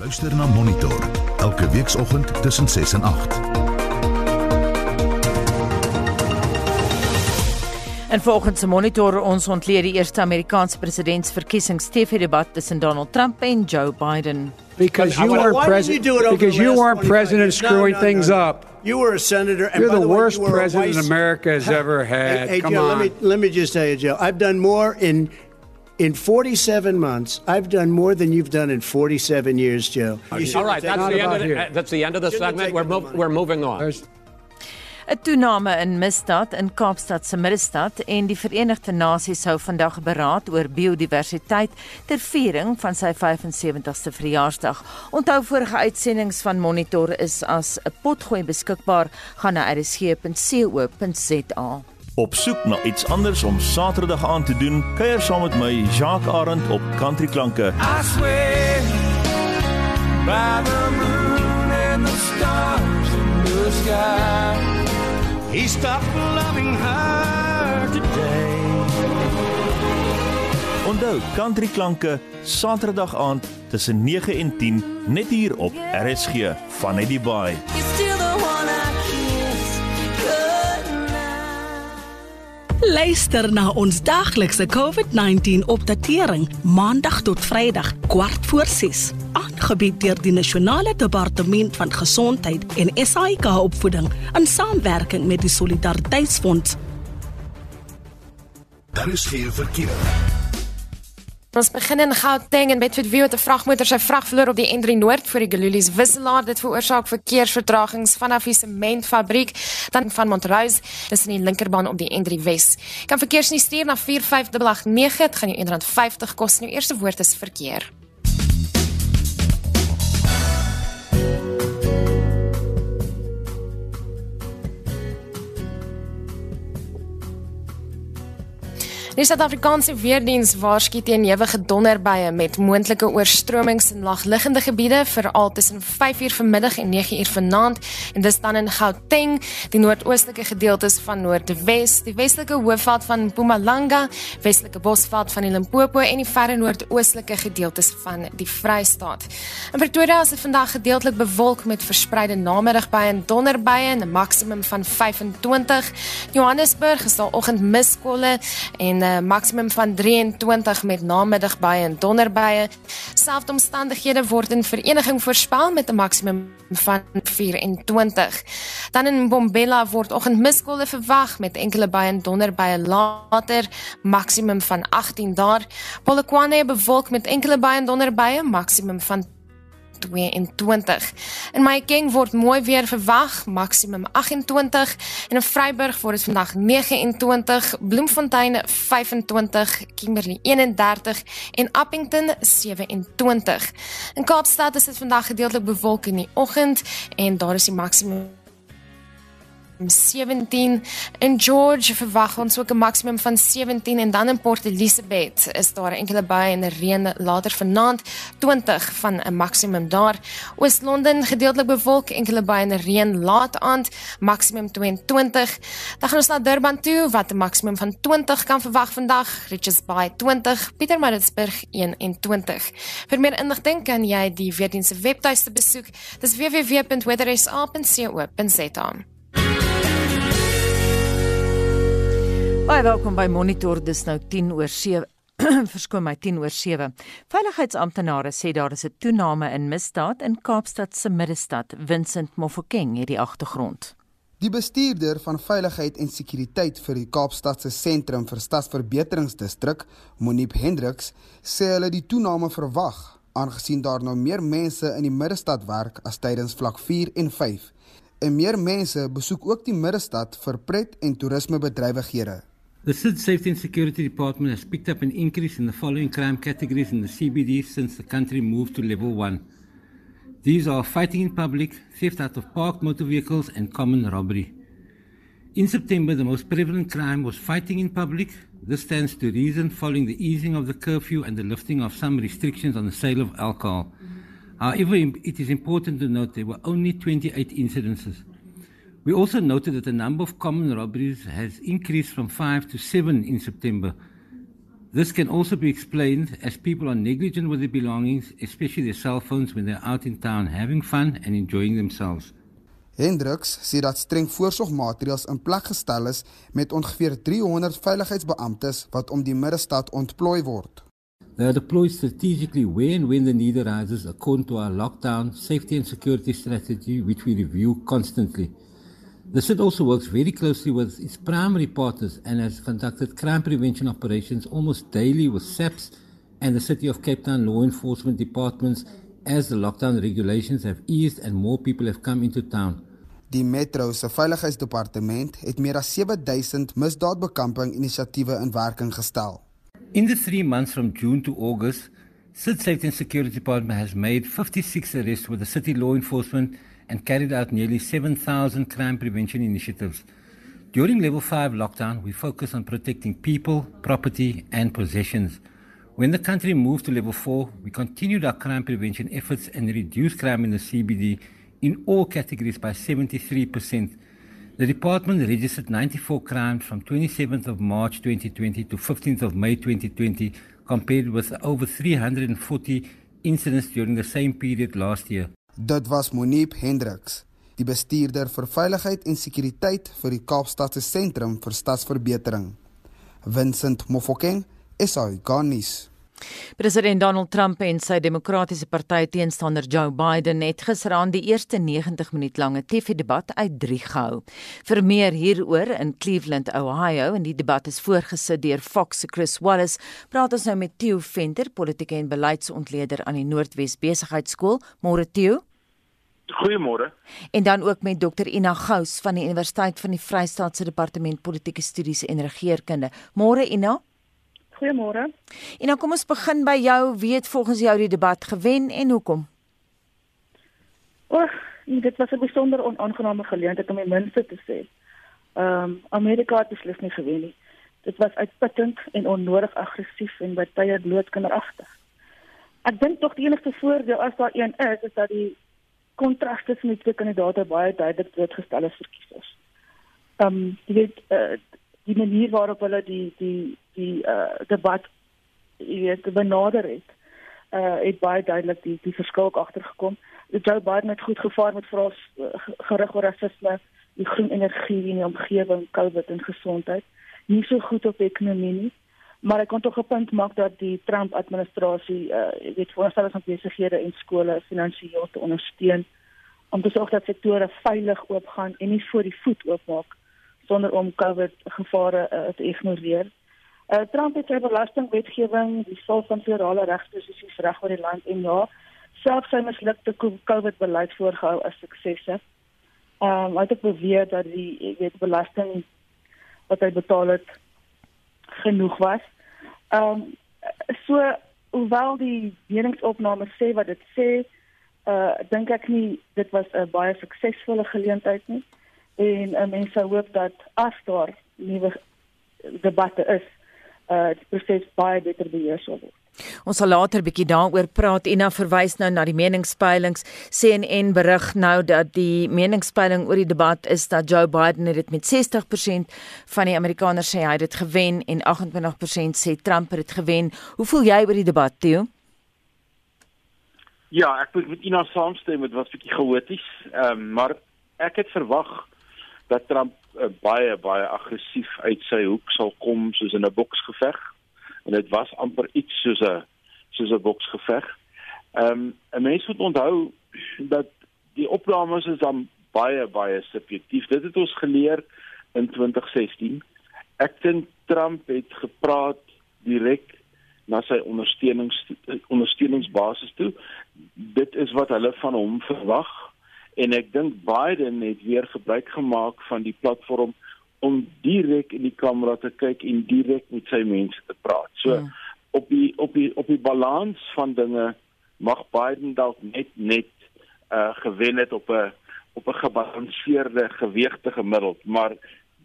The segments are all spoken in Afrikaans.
Luister na Monitor elke weekoggend tussen 6 en 8. En volgens monitor ons ontleed die eerste Amerikaanse presidentsverkiesings TV-debat tussen Donald Trump en Joe Biden. Because you weren't you president. Because the you weren't 25 president years? No, screwing no, things no. up. You were a senator. And You're the way, worst you were a president America has ever Hey, had. hey, Come Joe, on. let me let me just tell you, Joe. I've done more in in 47 months. I've done more than you've done in 47 years, Joe. All right, that's the, end of the, uh, that's the end of the segment. We're, mov- money. we're moving on. There's 'n Toename in misdaad in Kaapstad se middestad en die Verenigde Nasies hou vandag beraad oor biodiversiteit ter viering van sy 75ste verjaarsdag. Onthou vorige uitsendings van Monitor is as 'n potgooi beskikbaar gaan na rsg.co.za. Op soek na iets anders om Saterdag aan te doen, kuier saam met my Jacques Arend op Country Klanke. I swear by the moon and the stars in the sky. He stopped loving her today. Onthou Country Klanke Saterdag aand tussen 9 en 10 net hier op RSG van net die baai. You're still the one I Luister na ons daaglikse COVID-19 opdatering maandag tot Vrydag kwart voor 6 aangebied deur die Nasionale Departement van Gesondheid en SAIK opvoeding in samewerking met die Solidariteitsfonds. Daar is geen verkeer. Ons begin in Gauteng en Bedford View het 'n vragmotor sy vrag verloor op die N3 Noord voor die Gululies wisselaar. Dit veroorsaak verkeersvertragings vanaf die sementfabriek dan van Montrose tussen die linkerbaan op die N3 Wes. Kan verkeers nie stuur na 45889. Dit gaan jou R1.50 kos. Nou eerste woord is verkeer. Die Suid-Afrikaanse weerdiens waarsku teen ewige donderbuie met moontlike oorstromings in laagliggende gebiede veral tussen 5uur vanmiddag en 9uur vanaand en dis dan in Gauteng, die noordoostelike gedeeltes van Noordwes, die westelike hoofveld van Mpumalanga, westelike bosveld van die Limpopo en die verre noordoostelike gedeeltes van die Vrystaat. In Pretoria is dit vandag gedeeltelik bewolk met verspreide namiddagbuie en donderbuie en 'n maksimum van 25. Johannesburg is daar oggendmiskolle en 'n maksimum van 23 met namiddagbuie en donderbuie. Selfde omstandighede word in vereniging voorspel met 'n maksimum van 24. Dan in Bombela word oggendmiskolle verwag met enkele buie en donderbuie later, maksimum van 18 daar. Polokwane bewolk met enkele buie en donderbuie, maksimum van 22. In Mahikeng word mooi weer verwag, maksimum 28 en in Vryburg word dit vandag 29, Bloemfontein 25, Kimberley 31 en Appington 27. In Kaapstad is dit vandag gedeeltelik bewolk in die oggend en daar is die maksimum 17 in George verwag ons ook 'n maksimum van 17 en dan in Port Elizabeth is daar enkele buie en reën later vanaand 20 van 'n maksimum daar. Oos-London gedeeltelik bewolk, enkele buie en reën laat aand, maksimum 22. Dan gaan ons na Durban toe wat 'n maksimum van 20 kan verwag vandag. Richards Bay 20, Pietermaritzburg 21. Vir meer inligting kan jy die weerdiens se webtuiste besoek. Dis www.weathersa.co.za. Baie welkom by Monitor. Dis nou 10 oor 7. Verskoon my 10 oor 7. Veiligheidsamptenare sê daar is 'n toename in misdaad in Kaapstad se middestad. Vincent Mofokeng het die agtergrond. Die bestuurder van veiligheid en sekuriteit vir die Kaapstadse sentrum vir stadsverbeteringsdistrik, Monique Hendriks, sê hulle die toename verwag aangesien daar nou meer mense in die middestad werk as tydens vlak 4 en 5. En meer mense besoek ook die middestad vir pret en toerismebedrywighede. The City Safety and Security Department has picked up an increase in the following crime categories in the CBD since the country moved to level 1. These are fighting in public, theft out of parked motor vehicles, and common robbery. In September, the most prevalent crime was fighting in public. This stands to reason following the easing of the curfew and the lifting of some restrictions on the sale of alcohol. However, it is important to note there were only 28 incidences. We also noted that the number of common robberies has increased from 5 to 7 in September. This can also be explained as people are negligent with their belongings, especially their cell phones when they're out in town having fun and enjoying themselves. Hendricks sê dat streng voorsorgmaatreëls in plek gestel is met ongeveer 300 veiligheidsbeamptes wat om die middestad ontplooi word. They are deployed strategically where and when the need arises according to our lockdown safety and security strategy, which we review constantly. The CIT also works very closely with its primary partners and has conducted crime prevention operations almost daily with SAPS and the City of Cape Town law enforcement departments as the lockdown regulations have eased and more people have come into town. Die Metro se veiligheidsdepartement het meer as 7000 misdaadbekamping inisiatiewe in werking gestel. In the three months from June to August, CIT Safety and Security Department has made 56 arrests with the city law enforcement and carried out nearly 7,000 crime prevention initiatives. During level 5 lockdown, we focus on protecting people, property, and possessions. When the country moved to level 4, we continued our crime prevention efforts and reduced crime in the CBD in all categories by 73%. The department registered 94 crimes from 27th of March 2020 to 15th of May 2020 compared with over 340 incidents during the same period last year. Dit was Monique Hendriks, die bestuurder vir veiligheid en sekuriteit vir die Kaapstadse Sentrum vir Stadsverbetering. Vincent Mofokeng, SAGNIS. President Donald Trump en sy demokratiese party teenstander Joe Biden het gisteraan die eerste 90 minuut lange TV-debat uit 3 gehou. Vir meer hieroor in Cleveland, Ohio, en die debat is voorgesit deur Fox se Chris Wallace, praat ons nou met Theo Venter, politieke en beleidsontleder aan die Noordwes Besigheidsskool. Môre Theo. Goeiemôre. En dan ook met Dr Ina Gous van die Universiteit van die Vrystaat se Departement Politieke Studies en Regeringskunde. Môre Ina. Goeiemôre. En dan kom ons begin by jou. Wie het volgens jou die debat gewen en hoekom? O, dit was 'n besonder onaangename geleentheid om die minste te sê. Ehm um, Amerika het beslis nie gewen nie. Dit was uitputtend en onnodig aggressief en baie blootkinderagtig. Ek dink tog die enigste voordeel as daar een is, is dat die kontras tussen die twee kandidaate baie duidelik blootgestel is vir kiesers. Ehm um, jy weet uh, die manier waarop hulle die die die uh, debat weet benader het uh het baie duidelik die die verskil agtergekom. Joe Biden het goed gevaar met vrae uh, gerig oor rasisme, die groen energie in die omgewing, COVID en gesondheid. Nie so goed op ekonomie nie, maar ek kon tog 'n punt maak dat die Trump administrasie uh jy weet voorstel is om besighede en skole finansiëel te ondersteun om te sorg dat sektore veilig oopgaan en nie voor die voet oopmaak sonder om COVID gevare uh, te ignoreer. Uh, Trump het sy belastingwetgewing, die val van federale regsposisies reg oor die land en ja, selfs sy mislukte COVID beleid voorgehou as suksesse. Ehm um, hy het beweer dat die weet belasting wat hy betaal het genoeg was. Ehm um, so hoewel die meningsopname sê wat dit sê, uh dink ek nie dit was 'n baie suksesvolle geleentheid nie en uh, mense hoop dat as daar nuwe debatte is, uh die proses baie beter beheer sal word. Ons sal later bietjie daaroor praat en dan verwys nou na die meningspeilings. CNN berig nou dat die meningspeiling oor die debat is dat Joe Biden dit met 60% van die Amerikaners sê hy het dit gewen en 28% sê Trump het dit gewen. Hoe voel jy oor die debat, Theo? Ja, ek moet met Ina saamstem, dit was bietjie chaoties, ehm um, maar ek het verwag dat Trump uh, baie baie aggressief uit sy hoek sal kom soos in 'n boksgeveg en dit was amper iets soos 'n soos 'n boksgeveg. Ehm um, 'n mens moet onthou dat die opnames is dan baie baie subjektief. Dit het ons geleer in 2016. Ek dink Trump het gepraat direk na sy ondersteunings ondersteuningsbasis toe. Dit is wat hulle van hom verwag en ek dink Biden het weer gebruik gemaak van die platform om direk in die kamera te kyk en direk met sy mense te praat. So ja. op die op die op die balans van dinge mag Biden dalk net net uh gewen het op 'n op 'n gebalanseerde gewichtige gemiddeld, maar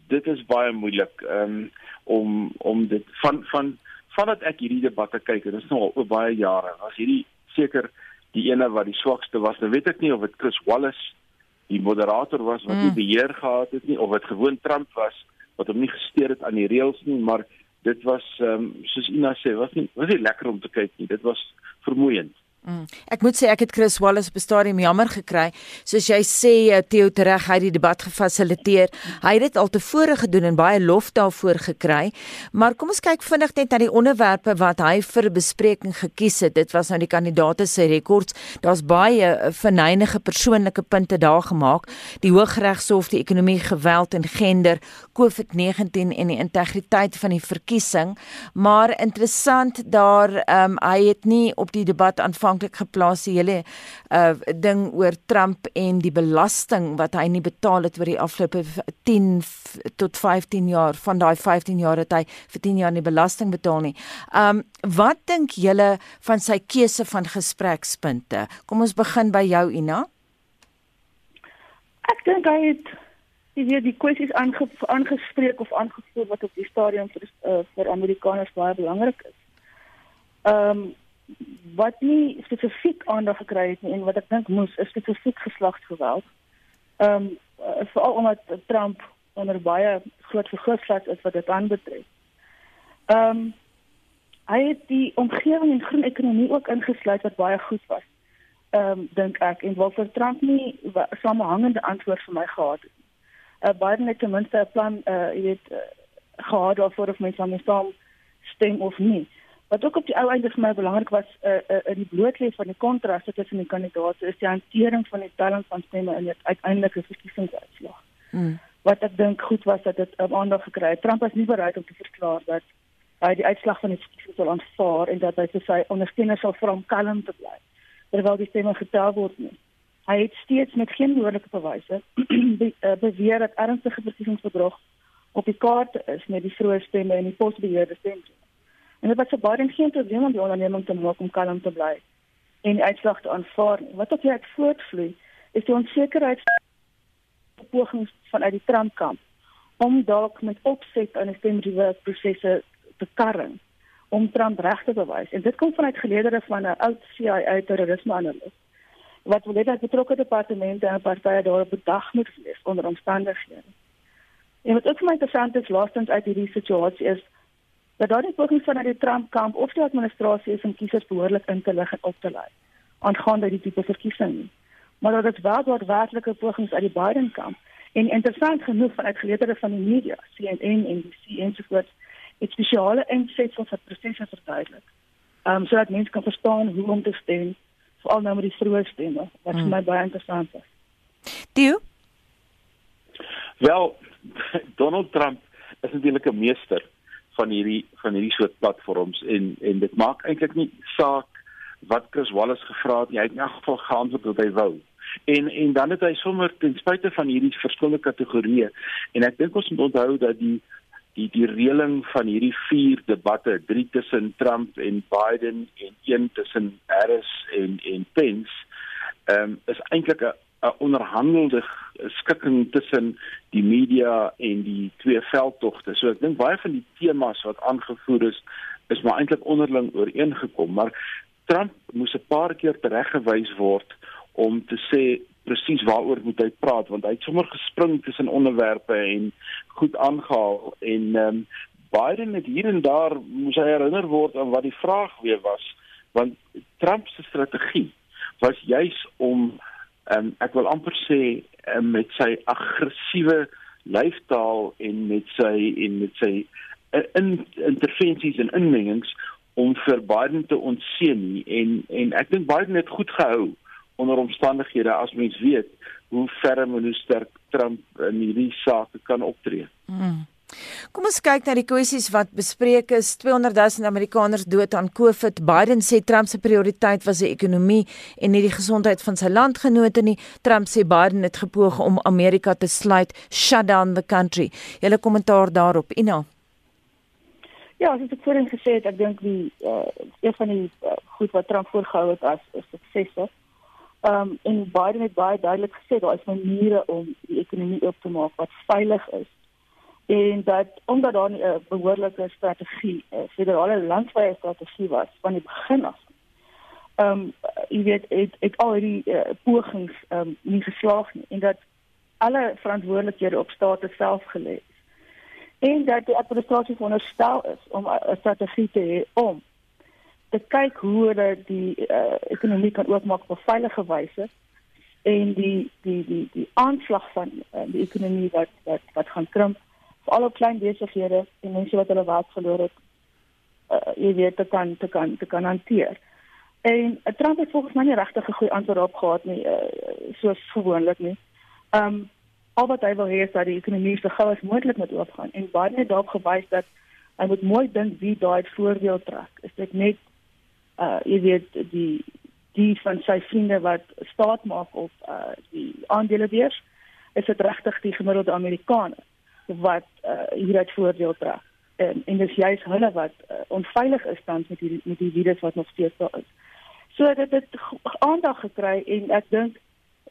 dit is baie moeilik um, om om dit van van vandat ek hierdie debatte kyk dit is nou al oor baie jare. Was hierdie seker die ene wat die swakste was. Nou weet ek nie of dit Chris Wallace die moderator was wat nie mm. beheer gehad het nie of dit gewoon Trump was wat hom nie gesteer het aan die reëls nie, maar dit was ehm um, soos Ina sê, was nie was nie lekker om te kyk nie. Dit was vermoeiend. Mm. Ek moet sê ek het Chris Wallace op 'n stadium jammer gekry. Soos jy sê eh, Theo tereg hy het die debat gefasiliteer. Hy het dit al tevore gedoen en baie lof daarvoor gekry. Maar kom ons kyk vinnig net na die onderwerpe wat hy vir bespreking gekies het. Dit was nou die kandidaate se rekords. Daar's baie eh, verneinige persoonlike punte daar gemaak. Die Hooggeregshof, die ekonomie, geweld en gender, COVID-19 en die integriteit van die verkiesing. Maar interessant daar ehm um, hy het nie op die debat aanvang aanvanklik geplaas die hele uh ding oor Trump en die belasting wat hy nie betaal het oor die afgelope 10 tot 15 jaar van daai 15 jaar het hy vir 10 jaar nie belasting betaal nie. Um wat dink julle van sy keuse van gesprekspunte? Kom ons begin by jou Ina. Ek dink hy het die die kwessies aange, aangespreek of aangevoer wat op die stadium vir uh, vir Amerikaners baie belangrik is. Ehm um, wat nie spesifiek aandag gekry het nie en wat ek dink moes is spesifiek geslagsgeweld. Ehm um, veral omdat Trump onder baie groot vergrootglas is wat dit aanbetref. Ehm um, hy het die omgewing en groen ekonomie ook ingesluit wat baie goed was. Ehm um, dink ek en wat vir Trump nie samehangende antwoord vir my gehad het. Uh, Biden het ten minste 'n plan eh uh, jy weet uh, gehad daarvoor of mense saam stem of nie. Wat ook op die ou einde vir my belangrik was uh, uh, in die blootlê van die kontraste tussen die kandidaate is die hantering van die telling van stemme in die uiteindelike verkiesingsuitslag. Mm. Wat ek dink goed was dat dit 'n uh, aandag gekry het. Trump was nie bereid om te verklaar dat hy die uitslag van die verkiesing sal aanvaar en dat hy vir sy ondersteuners sal vra om kalm te bly terwyl die stemme getel word nie. Hy het steeds met geen behoorlike bewyse be, uh, beweer dat ernstige verkiesingsbedrog op die kaart is met die vroeë stemme en die posbeheerde stemme. En dit was vir Biden geen probleem om die onderneming te maak om kalm te bly en die uitslag te aanvaar. Wat op hierdie voortvloei is die onsekerheid pogings vanuit die Trump-kamp om dalk met opset aan die stemreeks prosesse te karring om Trump reg te bewys. En dit kom vanuit geleerdere van 'n oud CIA terrorisme-analis wat wil hê dat betrokke departemente en partye daarop bedag moet wees onder omstandighede. En wat ook vir my interessant is laastens uit hierdie situasie is dat daar nie pogings vanuit die Trump kamp of die administrasie is om kiesers behoorlik in te lig en op te lei aangaande die tipe verkiesing nie. Maar dat dit wel daadwerklike pogings uit die Biden kamp en interessant genoeg vanuit geleerdere van die media, CNN en NBC ensovoorts, het spesiale insetsels vir prosesse verduidelik. Ehm um, sodat mense kan verstaan hoe om te stem, veral nou met die vroeë stemme, wat hmm. vir my baie interessant is. Dio? Wel, Donald Trump is natuurlik 'n meester van hierdie van hierdie soort platforms en en dit maak eintlik nie saak wat Chris Wallace gevra het nie. Hy het in elk geval geantwoord wat hy wou. En en dan het hy sommer ten spyte van hierdie verskillende kategorieë en ek dink ons moet onthou dat die die die reëling van hierdie vier debatte, drie tussen Trump en Biden en een tussen Harris en en Pence, ehm um, is eintlik 'n 'n onderhandelde skikking tussen die media en die twee veldtogte. So ek dink baie van die temas wat aangevoer is is maar eintlik onderling ooreengekom, maar Trump moes 'n paar keer tereggewys word om te sê presies waaroor moet hy praat want hy het sommer gespring tussen onderwerpe en goed aangehaal en ehm um, Biden het hier en daar moes hy herinner word aan wat die vraag weer was want Trump se strategie was juis om um, ek wil amper sê um, met sy aggressiewe lyfstaal en met sy en met sy uh, in intervensies en inmengings om vir Biden te ontseën en en ek dink Biden het goed gehou onder omstandighede as mens weet hoe ferm en hoe sterk Trump in hierdie saak kan optree. Mm. Kom ons kyk na die kwessies wat bespreek is. 200 000 Amerikaners dood aan COVID. Biden sê Trump se prioriteit was die ekonomie en nie die gesondheid van sy landgenote nie. Trump sê Biden het gepoog om Amerika te sluit, shut down the country. Julle kommentaar daarop, Ina. Ja, as ek voorheen gesê het, ek dink die uh, een van die uh, goed wat Trump voorgehou het as 'n sukses. Ehm um, en Biden het baie duidelik gesê daar is maniere om die ekonomie op te maak wat veilig is en dat omdat daar 'n behoorlike strategie, 'n uh, federale landwyse strategie was van die begin af. Ehm um, jy weet het, het al die uh, pogings ehm um, nie geslaag nie en dat alle verantwoordelikhede op state self gelê is. en dat die administrasie veronderstel is om 'n strategie te hê om te kyk hoe hulle die uh, ekonomie kan oopmaak op 'n veilige wyse en die die die die aanslag van uh, die ekonomie wat wat wat gaan krimp vir al die klein besighede en mense wat hulle werk verloor het uh, jy weet te kan te kan te kan hanteer. En uh, Trump het volgens my nie regtig 'n goeie antwoord op gehad nie uh, soos gewoonlik nie. Ehm um, al wat hy wil hê is dat die ekonomie so gou as moontlik moet oopgaan en Biden het daarop gewys dat hy moet mooi dink wie daai voordeel trek. Is dit net uh jy weet die die van sy vriende wat staat maak op uh die aandelebeurs is dit regtig die gemiddelde Amerikaner wat uh hieruit voordeel trek en en dis juist hulle wat uh, onveilig is dan met die met die virus wat nog steeds daar is. So dit het aandag gekry en ek dink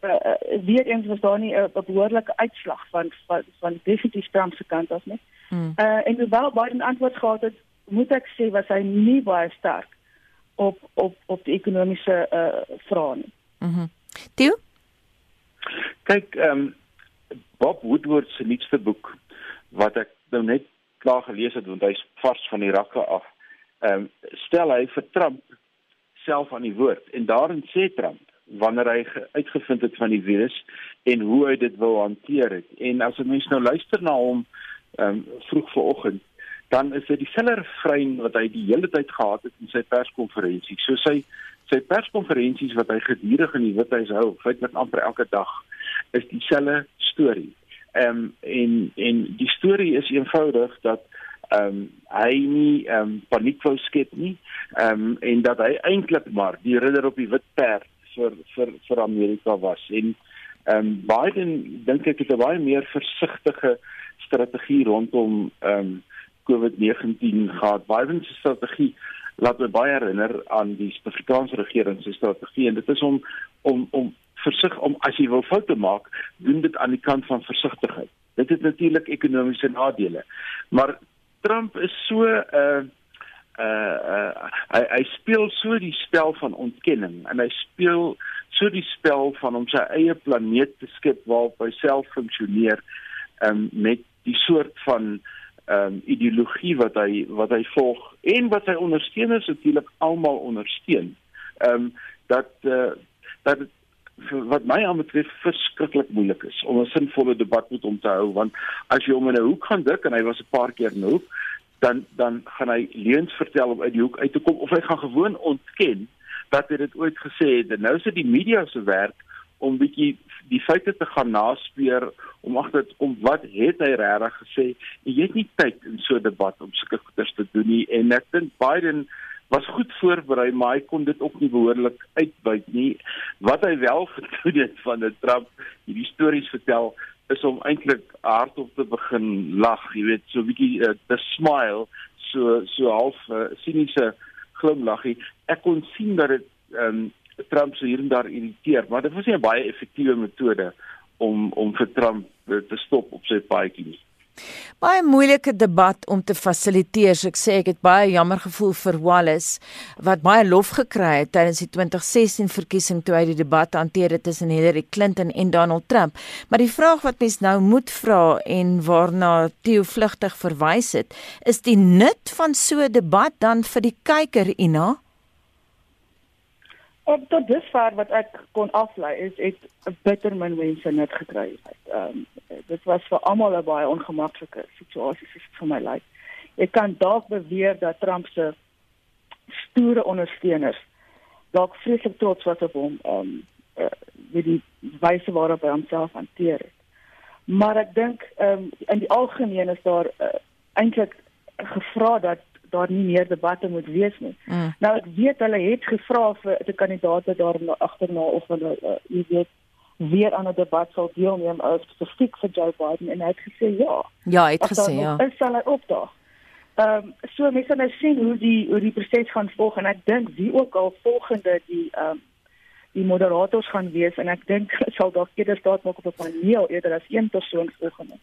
uh, weer eens was daar nie 'n behoorlike uitslag van van, van definitief Trump se kant af nie. Hmm. Uh en hoewel Biden antwoord gehad het, moet ek sê was hy nie baie sterk op op op die ekonomiese uh vrae nie. Mhm. Mm Toe? Kyk, ehm um, Bob Woodward se nuutste boek wat ek nou net klaar gelees het want hy's vars van die rakke af. Ehm um, stel hy vir Trump self aan die woord en daarin sê Trump wanneer hy uitgevind het van die virus en hoe hy dit wil hanteer het. En as 'n mens nou luister na hom ehm um, vroeg vanoggend dan is dit dieselfde refrein wat hy die hele tyd gehad het in sy perskonferensie. So sy sy perskonferensies wat hy gedurig in die Withuis hou, feitelik amper elke dag, is dieselfde storie. Ehm um, en en die storie is eenvoudig dat ehm um, hy nie ehm um, paniek wou skep nie. Ehm um, en dat hy eintlik maar die ridder op die wit perd vir vir vir Amerika was. En ehm um, Biden dink ek het 'n baie meer versigtige strategie rondom ehm um, COVID-19 gehad. Biden se strategie laat my baie herinner aan die Suid-Afrikaanse regering se strategie en dit is om om om versig om as jy wil foute maak, doen dit aan die kant van versigtigheid. Dit het natuurlik ekonomiese nadele. Maar Trump is so 'n uh, uh uh hy hy speel so die spel van ontkenning en hy speel so die spel van om sy eie planeet te skep waarop hy self funksioneer um met die soort van um ideologie wat hy wat hy volg en wat sy ondersteuners natuurlik almal ondersteun. Um dat uh dat wat my aanbetref verskriklik moeilik is om 'n sinvolle debat met hom te hou want as jy hom in 'n hoek gaan dik en hy was 'n paar keer in 'n hoek dan dan gaan hy leuns vertel om uit die hoek uit te kom of hy gaan gewoon ontken dat hy dit ooit gesê het. En nou is dit die media se werk om bietjie die feite te gaan naspeur om agter te kom wat het hy regtig gesê? En jy het nie tyd in so 'n debat om sulke goeders te doen nie en ek dink Biden was goed voorberei, maar hy kon dit ook nie behoorlik uitbuit nie. Wat hy wel gedoen het van 'n trap, hierdie stories vertel, is om eintlik hardop te begin lag, jy weet, so 'n bietjie uh, te smile, so so half uh, siniese glimlaggie. Ek kon sien dat dit ehm um, Trump se hier en daar irriteer, maar dit was nie 'n baie effektiewe metode om om vir Trump uh, te stop op sy paadjie nie. Baie moeilike debat om te fasiliteer. So ek sê ek het baie jammer gevoel vir Wallace wat baie lof gekry het tydens die 2016 verkiesing toe hy die debat hanteer het tussen Hillary Clinton en Donald Trump. Maar die vraag wat mens nou moet vra en waarna Theo vlugtig verwys het, is die nut van so 'n debat dan vir die kyker, Ina? Op tot dusver wat ek kon aflei is het 'n bitter min mense net gekry. Ehm um, dit was vir almal 'n baie ongemaklike situasie vir my lyk. Ek kan dalk beweer dat Trump se stoere ondersteuners dalk vreeslik trots was op hom ehm um, uh, die wyse waarop hy homself hanteer het. Maar ek dink ehm um, in die algemeen is daar uh, eintlik gevra dat daar nie meer debatte moet wees nie. Mm. Nou ek weet hulle het gevra vir die kandidaate daar agterna of hulle uh, jy weet weer aan 'n debat sal deelneem as spesifiek vir Joe Biden en hy het gesê ja. Ja, hy het gesê ja. Is sal hy opdaag. Ehm um, so mense nou sien hoe die hoe die proses gaan volg en ek dink wie ook al volgende die ehm um, die moderators gaan wees en ek dink sal dalk eerder staat maak op 'n paneel eerder as een persoon volgende.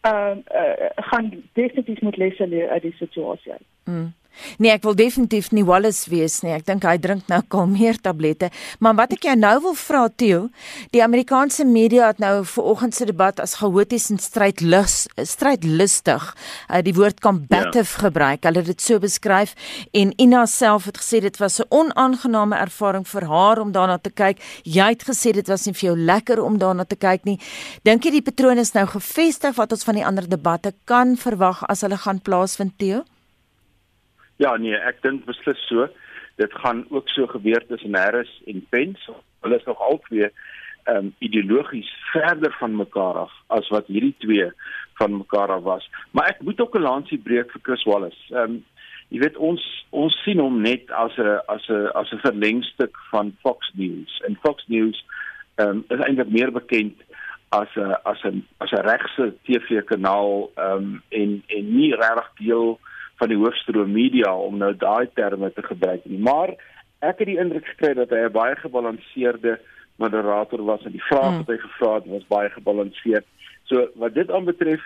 Ehm um, uh, gaan definitief moet lesse leer uit die situasie. Mm. Nee, ek wil definitief nie Wallace wees nie. Ek dink hy drink nou kalmeer tablette. Maar wat ek jou nou wil vra Theo, die Amerikaanse media het nou vanoggend se debat as chaoties en strydlus strydlustig uh, die woord combative ja. gebruik. Hulle het dit so beskryf en Ina self het gesê dit was 'n onaangename ervaring vir haar om daarna te kyk. Jy het gesê dit was nie vir jou lekker om daarna te kyk nie. Dink jy die patroon is nou gevestig wat ons van die ander debatte kan verwag as hulle gaan plaasvind Theo? Ja nee, ek dink beslis so. Dit gaan ook so gebeur tussen Harris en Pence. Hulle is nog albei ehm um, ideologies verder van mekaar af as wat hierdie twee van mekaar af was. Maar ek moet ook 'n lansie breek vir Chris Wallace. Ehm um, jy weet ons ons sien hom net as 'n as 'n as 'n verlengstuk van Fox News. En Fox News ehm um, is eintlik meer bekend as 'n as 'n as 'n regse TV-kanaal ehm um, en en nie regtig deel van die hoofstroom media om nou daai terme te gebruik nie. Maar ek het die indruk gekry dat hy 'n baie gebalanseerde moderator was en die vrae hmm. wat hy gevra het was baie gebalanseerd. So wat dit aanbetref,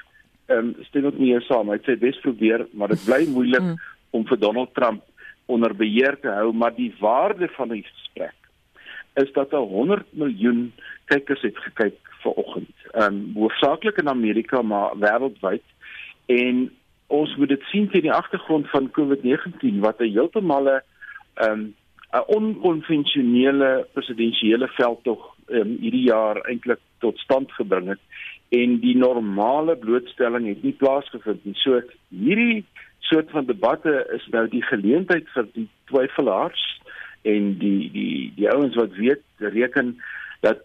ehm um, stem ek nie saam. Hy sê bes probeer, maar dit bly moeilik hmm. om vir Donald Trump onder beheer te hou, maar die waarde van die gesprek is dat 'n 100 miljoen kykers het gekyk vanoggend. Ehm um, hoofsaaklik in Amerika, maar wêreldwyd. En ons moet dit sien teen die agtergrond van COVID-19 wat 'n heeltemal 'n um, 'n onkonvensionele presidensiële veldtog um, hierdie jaar eintlik tot stand gebring het en die normale blootstelling het nie plaasgevind nie. So hierdie soort van debatte is nou die geleentheid vir die twyfelaars en die die die ouens wat weet reken dat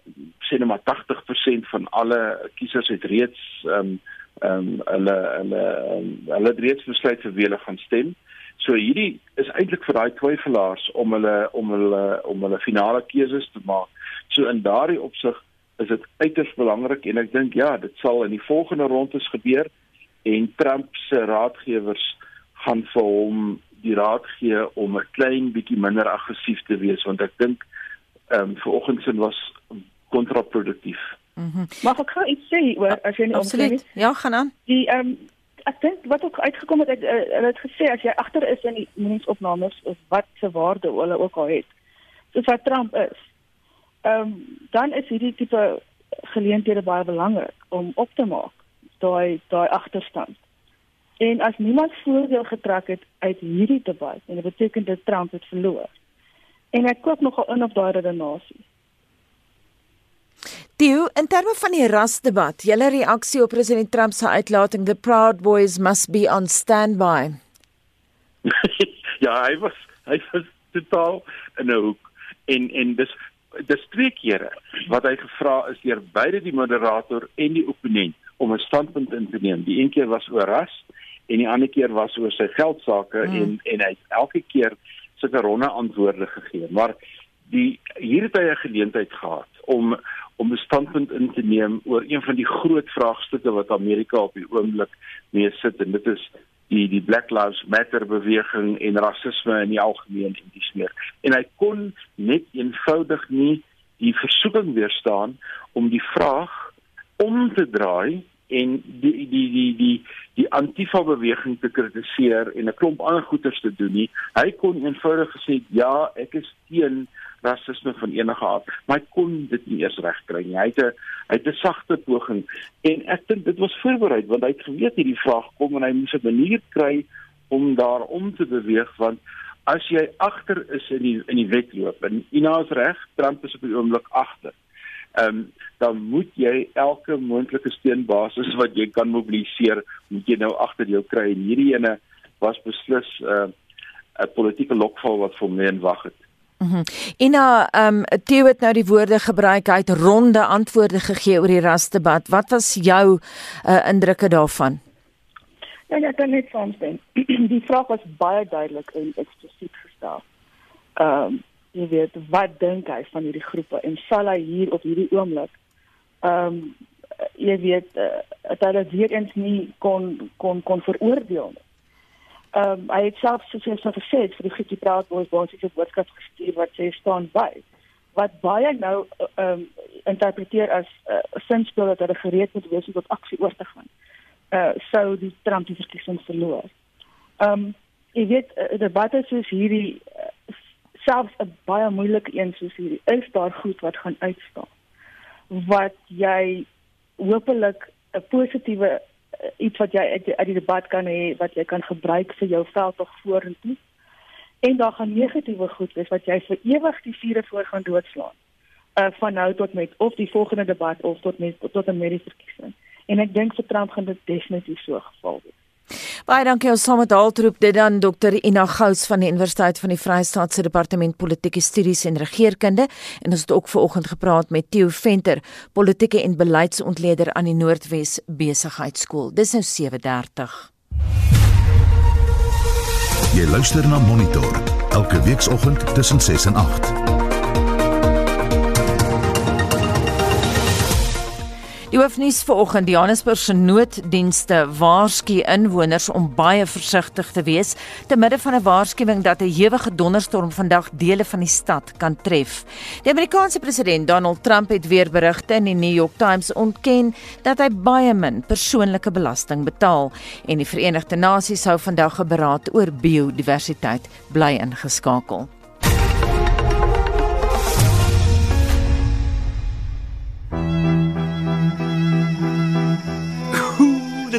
sê net maar 80% van alle kiesers het reeds ehm um, ehm um, hulle hulle um, hulle het reeds besluit vir wie hulle gaan stem. So hierdie is eintlik vir daai twyfelaars om hulle om hulle om hulle finale keuses te maak. So in daardie opsig is dit uiters belangrik en ek dink ja, dit sal in die volgende rondes gebeur en Trump se raadgewers gaan vir hom die raad gee om 'n klein bietjie minder aggressief te wees want ek dink ehm um, vanoggend sin was kontraproduktief. Mhm. Mag ek gou iets sê oor as jy nie omgee nie? Ja, gaan aan. Die ehm um, ek dink wat ook uitgekom het ek uh, hulle het gesê as jy agter is in die mensopnames of wat se waarde hulle ook al het. Soos wat Trump is. Ehm um, dan is hierdie tipe geleenthede baie belangrik om op te maak daai daai agterstand. En as niemand voordeel getrek het uit hierdie debat en dit beteken dat Trump het verloor. En ek koop nogal in op daai redenasie. Theo, in terme van die rasdebat, julle reaksie op president Trump se uitlating the proud boys must be on standby. ja, hy was hy was totaal in 'n hoek en en dis dis twee kere wat hy gevra is deur beide die moderator en die opponent om 'n standpunt in te neem. Die een keer was oor ras en die ander keer was oor sy geldsaake hmm. en en hy het elke keer sulke ronde antwoorde gegee. Maar die hier het hy 'n geleentheid gehad om om 'n standpunt in te neem oor een van die groot vraagstukke wat Amerika op die oomblik mee sit en dit is die die Black Lives Matter beweging en rasisme in die algemeen en dis meer. En hy kon net eenvoudig nie die versoeking weerstaan om die vraag om te draai en die die die die die, Antifa beweging te kritiseer en 'n klomp ander goeters te doen nie. Hy kon eenvoudig gesê ja, ek is teen rasisme van enige aard, maar hy kon dit nie eers regkry nie. Hy het 'n hy het 'n sagte poging en ek dink dit was voorberei want hy het geweet hierdie vraag kom en hy moes 'n manier kry om daarom te beweeg want as jy agter is in die in die wedloop en Ina is reg, Trump is op die oomblik agter. Ehm um, dan moet jy elke moontlike steunbasis wat jy kan mobiliseer, moet jy nou agter jou kry en hierdie ene was beslis 'n uh, 'n politieke lokval wat vir my in wag het. Mm Ina, ehm um, Theo het nou die woorde gebruik, hy het ronde antwoorde gegee oor die rasdebat. Wat was jou uh, indrukke daarvan? Ja, ja, dan net dan. Die vraag was baie duidelik en eksplisiet gestel. Ehm um, jy weet, wat dink hy van hierdie groepe en sal hy hier op hierdie oomblik ehm um, jy weet, uh, dat hy dit eens nie kon kon kon veroordeel nie ehm um, hy het self soos hy so gesê het vir die Griekse praat boys basiese boodskap gestuur wat sê staan by wat baie nou ehm um, interpreteer as 'n uh, sinspel dat hulle gereed moet wees om tot aksie oor te gaan. Uh sou die Trump die verkiesing verloor. Ehm um, jy weet eh, debatte soos hierdie eh, selfs 'n baie moeilike een soos hierdie is daar goed wat gaan uitstaan wat jy hopelik 'n positiewe uh, iets wat jy uit, uit die debat kan hê wat jy kan gebruik vir jou veldtog vorentoe. En daar gaan negatiewe goed wees wat jy vir ewig die vure voor gaan doodslaan. Uh, van nou tot met of die volgende debat of tot met tot 'n mediese verkiesing. En ek dink vir Trump gaan dit definitief so geval wees Baie dankie ons saam met Haltroep dit dan Dr Ina Gous van die Universiteit van die Vrystaat se Departement Politieke Studies en Regeringskunde en ons het ook vanoggend gepraat met Theo Venter, politieke en beleidsontleder aan die Noordwes Besigheidsskool. Dis nou 7:30. Jy luister na Monitor elke weekoggend tussen 6 en 8. Die hoofnuus vanoggend, die Johannesburg se nooddienste waarsku inwoners om baie versigtig te wees te midde van 'n waarskuwing dat 'n ewige donderstorm vandag dele van die stad kan tref. Die Amerikaanse president Donald Trump het weer berigte in die New York Times ontken dat hy baie min persoonlike belasting betaal en die Verenigde Nasies hou vandag 'n beraad oor biodiversiteit bly ingeskakel.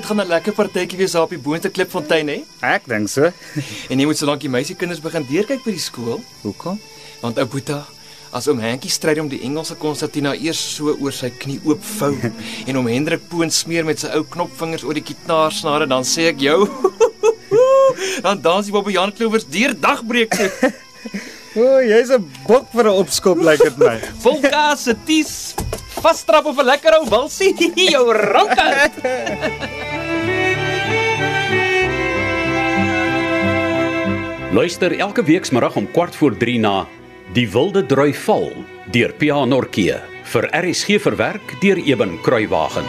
Dit gaan 'n lekker partytjie wees daar op die Boonte Klipfontein hè? Ek dink so. en jy moet solank die meisiekinders begin deurkyk by die skool. Hoekom? Want ou Boeta, as oom Henkie stry om die Engelse Konstantina eers so oor sy knie oopvou en om Hendrik Poon smeer met sy ou knopvingers oor die kitaarsnare, dan sê ek jou, dan dans die Bobbie Jan Klovers deur dagbreek toe. O, jy's 'n bok vir 'n opskop lyk like dit my. Volka se ties vasstrap of 'n lekker ou wilsie jou ranker. Luister elke weekmiddag om kwart voor 3 na Die Wilde Drui Val deur Pia Nortjee vir RSG verwerk deur Eben Kruiwagen.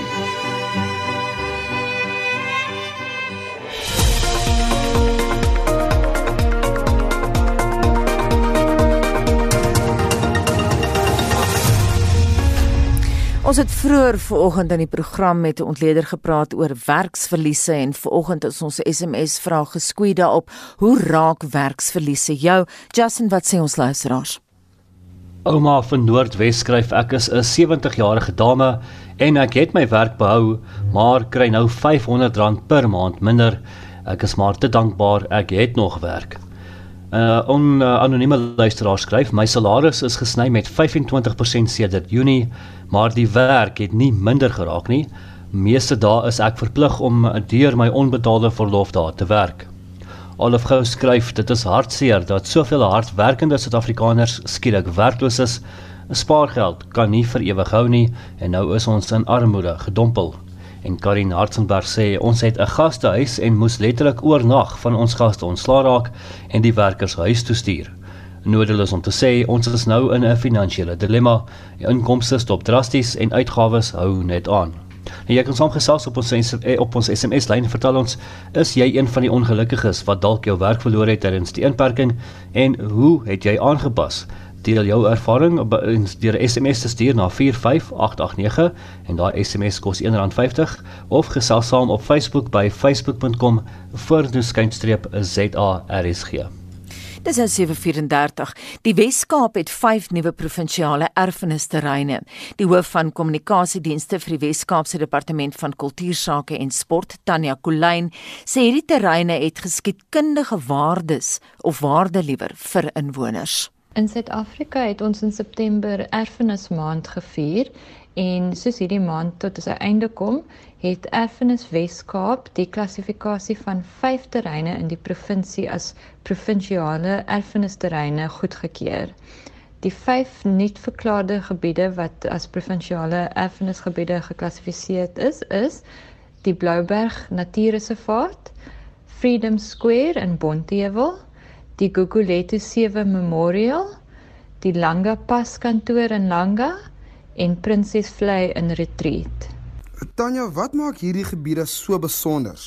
Ons het vroeër vanoggend in die program met 'n ontleder gepraat oor werksverliese en vanoggend is ons SMS vraag geskoei daarop: Hoe raak werksverliese jou? Justin, wat sê ons luisteraars? Ouma van Noordwes skryf ek is 'n 70-jarige dame en ek het my werk behou, maar kry nou R500 per maand minder. Ek is maar te dankbaar ek het nog werk. Uh, on, uh, Anonieme luisteraar skryf: My salaris is gesny met 25% sedert Junie maar die werk het nie minder geraak nie. Meeste dae is ek verplig om deur my onbetaalde verlofdae te werk. Olaf Gou skryf dit is hartseer dat soveel hardwerkende Suid-Afrikaners skielik werkloos is. Spaargeld kan nie vir ewig hou nie en nou is ons in armoede gedompel. En Karin Hartzenberg sê ons het 'n gastehuis en moes letterlik oornag van ons gaste ontslaa raak en die werkers huis toe stuur. Nodeloos om te sê ons is nou in 'n finansiële dilemma. Die inkomste stop drasties en uitgawes hou net aan. En jy kan saamgesels op ons eh, op ons SMS lyn vertel ons is jy een van die ongelukkiges wat dalk jou werk verloor het tydens die inperking en hoe het jy aangepas? Deel jou ervaring deur 'n SMS te stuur na 45889 en daai SMS kos R1.50 of gesels saam op Facebook by facebook.com/voordoeskynstreep_zarsg. Dis in 734. Die Wes-Kaap het 5 nuwe provinsiale erfenisterreine. Die hoof van kommunikasiedienste vir die Wes-Kaapse Departement van Kultuursake en Sport, Tanya Kolyn, sê hierdie terreine het geskiedkundige waardes of waarde liewer vir inwoners. In Suid-Afrika het ons in September Erfenismaand gevier en soos hierdie maand tot sy einde kom, het Erfenis Wes-Kaap die klassifikasie van 5 terreine in die provinsie as provinsiale erfenisterreine goedgekeur. Die 5 nuut verklaarde gebiede wat as provinsiale erfenisgebiede geklassifiseer is, is die Blouberg Natuurreservaat, Freedom Square in Bonteheuwel, die Gugulethu 7 Memorial, die Langa Pas kantoor in Langa en Princess Vlei in Retreat. Tanya, wat maak hierdie gebiede so besonder?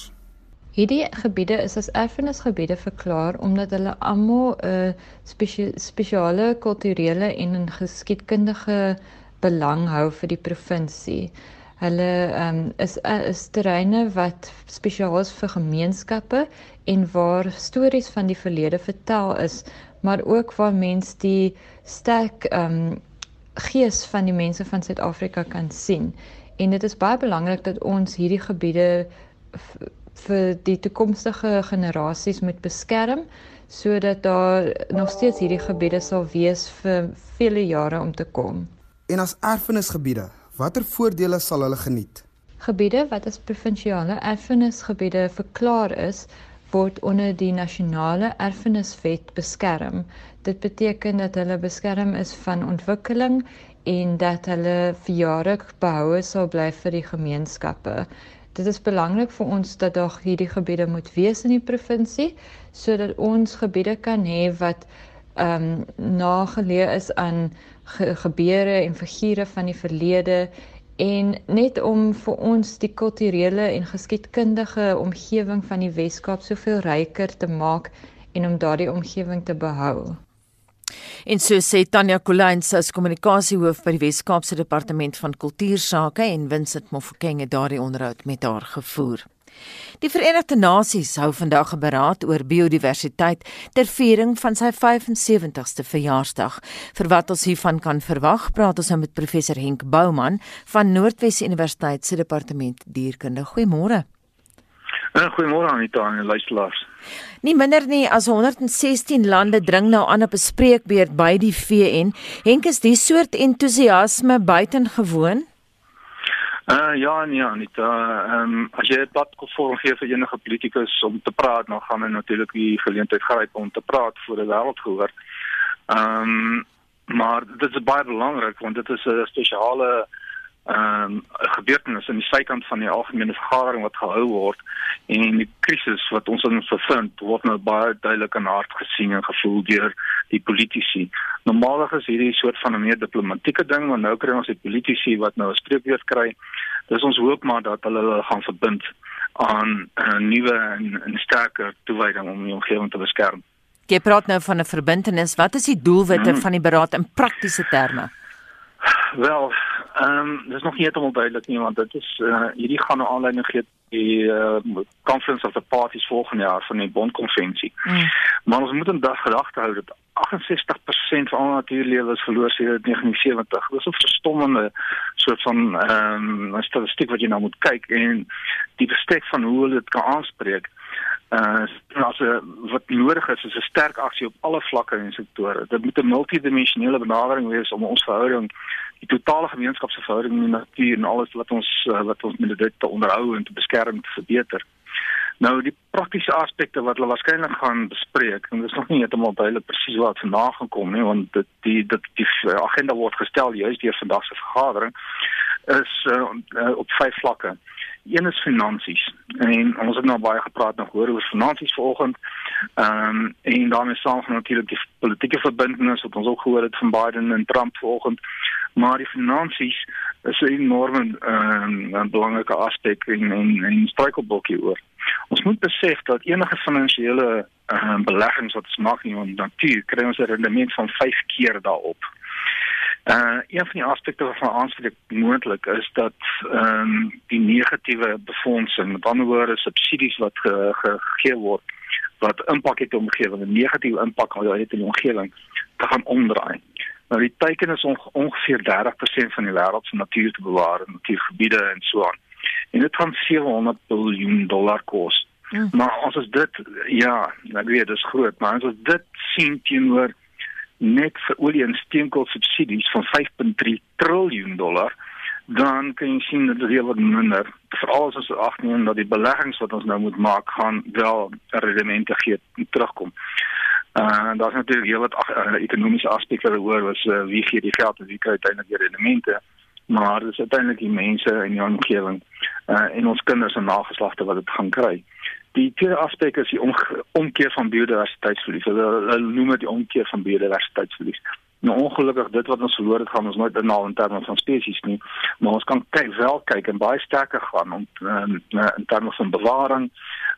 Hierdie gebiede is as erfenisgebiede verklaar omdat hulle almal 'n spesie spesiale kulturele en geskiedkundige belang hou vir die provinsie. Hulle ehm um, is is terreine wat spesiaal is vir gemeenskappe en waar stories van die verlede vertel is, maar ook waar mense die sterk ehm um, gees van die mense van Suid-Afrika kan sien. En dit is baie belangrik dat ons hierdie gebiede vir die toekomstige generasies moet beskerm sodat daar nog steeds hierdie gebiede sal wees vir vele jare om te kom. En as erfenisgebiede, watter voordele sal hulle geniet? Gebiede wat as provinsiale erfenisgebiede verklaar is, word onder die nasionale erfeniswet beskerm. Dit beteken dat hulle beskerm is van ontwikkeling en dat hulle vir jare behoue sal bly vir die gemeenskappe. Dit is belangrik vir ons dat daar hierdie gebiede moet wees in die provinsie sodat ons gebiede kan hê wat ehm um, nageleë is aan ge gebeure en figure van die verlede en net om vir ons die kulturele en geskiedkundige omgewing van die Weskaap soveel ryker te maak en om daardie omgewing te behou. En so sê Tanya Kolains as kommunikasiehoof by die Wes-Kaapse Departement van Kultuursake en Vincent Mofokeng het daardie onderhoud met haar gevoer. Die Verenigde Nasies hou vandag 'n beraad oor biodiversiteit ter viering van sy 75ste verjaarsdag. Vir wat ons hiervan kan verwag, praat ons nou met professor Henk Bouman van Noordwes Universiteit se departement dierkunde. Goeiemôre. Uh, Goeiemôre Anita en luisteraars. Nie minder nie as 116 lande dring nou aan op 'n spreekbeurt by die VN. Henk is die soort entoesiasme buitengewoon. Uh ja nee Anita, ehm um, as jy 'n platform gee vir enige politikus om te praat, dan gaan hulle natuurlik die geleentheid gryp om te praat voor die wêreld gehoor. Ehm um, maar dit is baie belangrik want dit is 'n spesiale ehm um, gebeurtenis aan die sykant van die algemene vergadering wat gehou word en die krisis wat ons in bevind word nou baie duidelik aan hart gesien en gevoel deur die politici. Normaalweg is hierdie soort van 'n meer diplomatieke ding, maar nou kry ons die politici wat nou 'n spreekwoord kry. Dis ons hoop maar dat hulle hulle gaan verbind aan 'n nuwe en 'n sterker toewyding om die omgewing te beskerm. Jy praat nou van 'n verbintenis. Wat is die doelwitte hmm. van die beraad in praktiese terme? Wel, ehm um, dis nog nie heeltemal duidelik nie want dit is uh, hierdie gaan 'n aanleiding gee die uh, conference of the parties volgende jaar van die bondkonvensie. Mm. Maar ons moet in dag gedagte hou dat 68% van al natuurlewe is verloor sedert 1970. Dis 'n verstommende soort van ehm um, statistiek wat jy nou moet kyk en die bestek van hoe hulle dit kan aanspreek uh as 'n wat nodig is is 'n sterk aksie op alle vlakke en sektore. Dit moet 'n multidimensionele benadering wees om ons verhouding, die totale gemeenskapsverhouding met die natuur en alles wat ons wat ons met dit te onderhou en te beskerm te verbeter. Nou die praktiese aspekte wat hulle waarskynlik gaan bespreek, en dit is nog nie heeltemal duidelik presies wat vandaan gaan kom nie, want dit die dit die agenda word gestel juis deur vandag se vergadering is uh, op vyf vlakke. Een is finansies. En ons het nou baie gepraat nog hoor oor finansies vanoggend. Ehm um, en daarmee saam natuurlik die politieke verbintenis wat ons ook gehoor het van Biden en Trump vanoggend. Maar die finansies is 'n enorme um, belangrike aspek in in in struikelblokkie oor. Ons moet besef dat enige finansiële um, beleggings wat ons maak in ons natuur kry ons 'n rendement van 5 keer daarop. Uh een van die aspekte wat van aanspreek moontlik is dat ehm um, die negatiewe befondsing, met ander woorde subsidies wat ge, ge, gegee word wat impak het op die omgewing, 'n negatiewe impak het op die omgewing, te gaan omdraai. Nou die teiken is onge ongeveer 30% van die wêreld se natuur te bewaar, natuurgebiede en so aan. En dit gaan 700 miljard dollar kos. Ja. Maar as ons dit ja, ek weet dit is groot, maar as ons dit sien teenoor net vir olie en steenkool subsidies van 5.3 trilljoen dollar dan kan jy sien dat dit heel wat minder veral as ons agneem dat die beleggings wat ons nou moet maak gaan wel rendemente gee terugkom. Uh daar's natuurlik heel wat uh, ekonomiese aspekte oor was uh, wie gee die geld en wie kry uiteindelik die rendemente maar dis uiteindelik die mense in die omgewing uh en ons kinders en nageslagte wat dit gaan kry. Die tweede aspek is die om, omkeer van biodiversiteitsverlies. Hulle, hulle noem dit die omkeer van biodiversiteitsverlies. Nou ongelukkig dit wat ons verloor het gaan ons nooit inhaal in terme van spesies nie, maar ons kan kyk wel kyk en baie sterker gaan om um, in terme van bewaring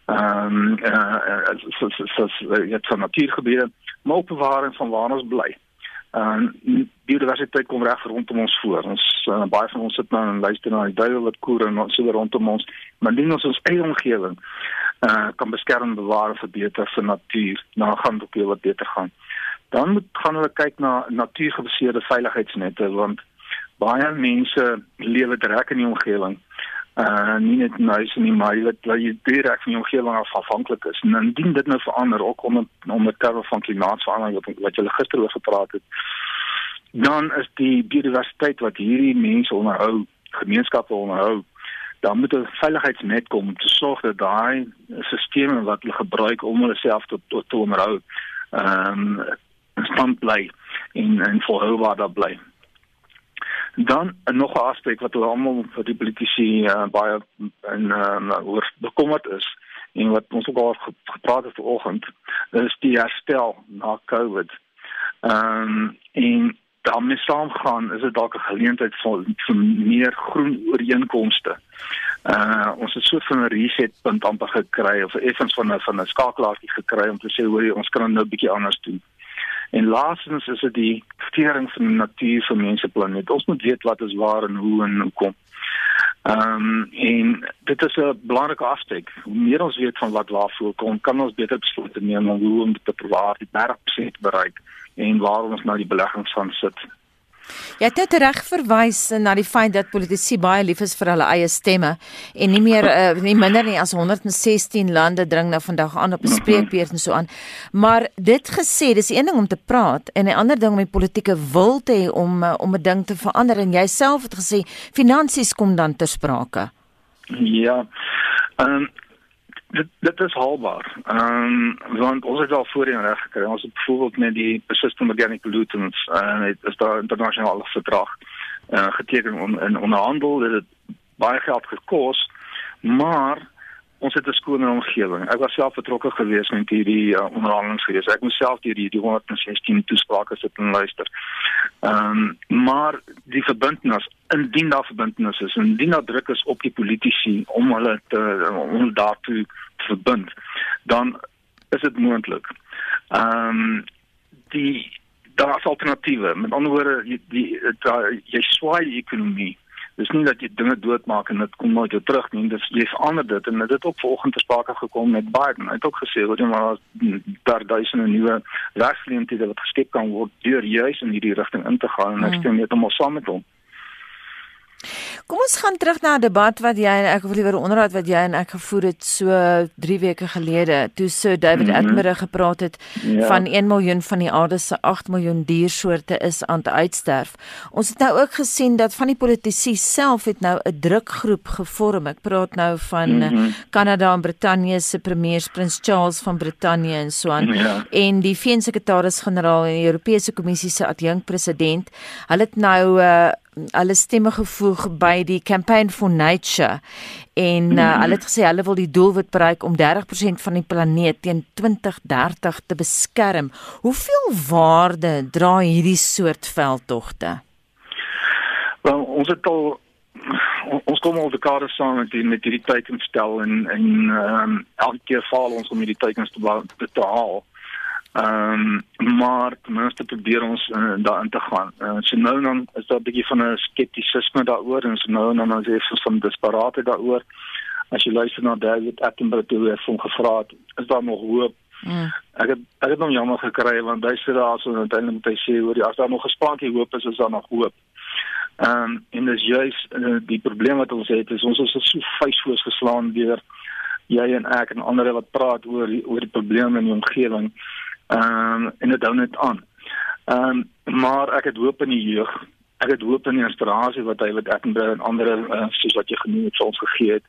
ehm um, uh, so so so so ja van natuurgebiede, maar ook bewaring van waar ons bly. En uh, biodiversiteit kom reg rondom ons voor. Ons uh, baie van ons sit nou en luister na die duiwel wat koer en so rondom ons, maar indien ons ons eie omgewing uh kan beskerm, bewaar en verbeter vir natuur, dan gaan dit ook weer wat beter gaan. Dan moet gaan hulle kyk na natuurgebaseerde veiligheidsnette want baie mense lewe direk in die omgewing. Uh nie net nuus nie maar jy weet jy direk van die omgewing af afhanklik is. En indien dit nou verander ook onder onder terme van klimaatsverandering wat wat jy gister oor gepraat het dan is die biodiversiteit wat hierdie mense onderhou gemeenskappe onderhou dan moet 'n veiligheidsnet kom om te sorg dat daai stelsels wat hulle gebruik om hulle self te te, te onderhou ehm um, stand bly en en volhoubaar daar bly Dan nog 'n aspek wat almal vir die politici uh, baie in uh, oor bekommerd is en wat ons ook al gepraat het vanoggend, is die herstel na COVID. Ehm um, en daarmee saamgaan is dit dalk 'n geleentheid vir, vir meer groen ooreenkomste. Uh ons het so van 'n reset punt amper gekry of effens van 'n van 'n skakelaartjie gekry om te sê hoor jy ons kan nou 'n bietjie anders doen. En laastens is dit die stering van die natuur vir mense planeet. Ons moet weet wat is waar en hoe en hoekom. Ehm um, en dit is 'n belangrike aspek. Hoe meer ons weet van wat waar voorkom, kan ons beter besluite neem om hoe om dit te bewaar, die bergproses bereik en waar ons nou die beleggings van sit. Jy het net reg verwys na die feit dat politici baie lief is vir hulle eie stemme en nie meer uh, nie minder nie as 116 lande dring nou vandag aan op 'n spreekbeurt en so aan. Maar dit gesê, dis een ding om te praat en 'n ander ding om die politieke wil te hê om uh, om 'n ding te verander en jouself het gesê finansies kom dan ter sprake. Ja. Ehm um, dit dit is haalbaar. Ehm um, want ons het al voorheen reg gekry. Ons het byvoorbeeld met die persistent organic pollutants en uh, dit is daar internasionale verdrag uh, geteken on, in onderhandel dit het baie geld gekos, maar ons het 'n skoner omgewing. Ek was self betrokke geweest met hierdie uh, onderhandelinge geweest. Ek moes self deur hierdie 116 toesprake sit en luister. Ehm um, maar die verbintenis, indien daar verbintenis is, indien daar druk is op die politici om hulle te om daartoe te verbind, dan is dit moontlik. Ehm um, die daar's alternatiewe. Met ander woorde, die, die, die jy swaai die ekonomie dis nie dat jy dinge doodmaak en dit kom nooit weer terug nie. Dis jy verander dit en dit het ook vanoggend te sprake gekom met Biden. Hy het ook gesê dat jy maar daar duisende nuwe werksgeleenthede wat geskep kan word deur juis in hierdie rigting in te gaan en ek hmm. stem net om saam met hom. Kom ons gaan terug na 'n debat wat jy en ek of liewer 'n onderhoud wat jy en ek gevoer het so 3 weke gelede toe Sir David mm -hmm. Attenborough gepraat het ja. van 1 miljoen van die aarde se 8 miljoen diersoorte is aan te uitsterf. Ons het nou ook gesien dat van die politici self het nou 'n drukgroep gevorm. Ek praat nou van mm -hmm. Kanada en Brittanje se premiers Prins Charles van Brittanje en so aan ja. en die VN-sekretaris-generaal en die Europese Kommissie se adjunkpresident. Hulle het nou uh, hulle stemme gevoeg by die Campaign for Nature en uh, hulle het gesê hulle wil die doelwit bereik om 30% van die planeet teen 2030 te beskerm. Hoeveel waarde dra hierdie soort veldtogte? Wel, ons het al ons kom al dekades saam met die met hierdie teikens stel en en ehm um, elke keer faal ons om hierdie teikens te te haal. Ehm um, maar ten minste probeer ons uh, daarin te gaan. Uh, so nou dan is daar 'n bietjie van 'n skeptisisme daaroor en so nou dan is daar van desperaatheid daaroor. As jy luister na David Attenborough toe hy hom gevra het, is daar nog hoop? Mm. Ek het ek het hom jammer gekry want hy sê daar so uiteindelik moet hy sê hoor as daar nog gespaartjie hoop is, is daar nog hoop. Ehm um, en dis juist uh, die probleem wat ons het is ons is so vuisvoos geslaan deur jy en ek en ander wat praat oor oor die probleme in die omgewing. Ehm um, en dit hou net aan. Ehm um, maar ek het hoop in die jeug. Ek het hoop in die inspirasie wat hy wat Attenborough en ander uh, soos wat jy genoem het vir ons gegee het.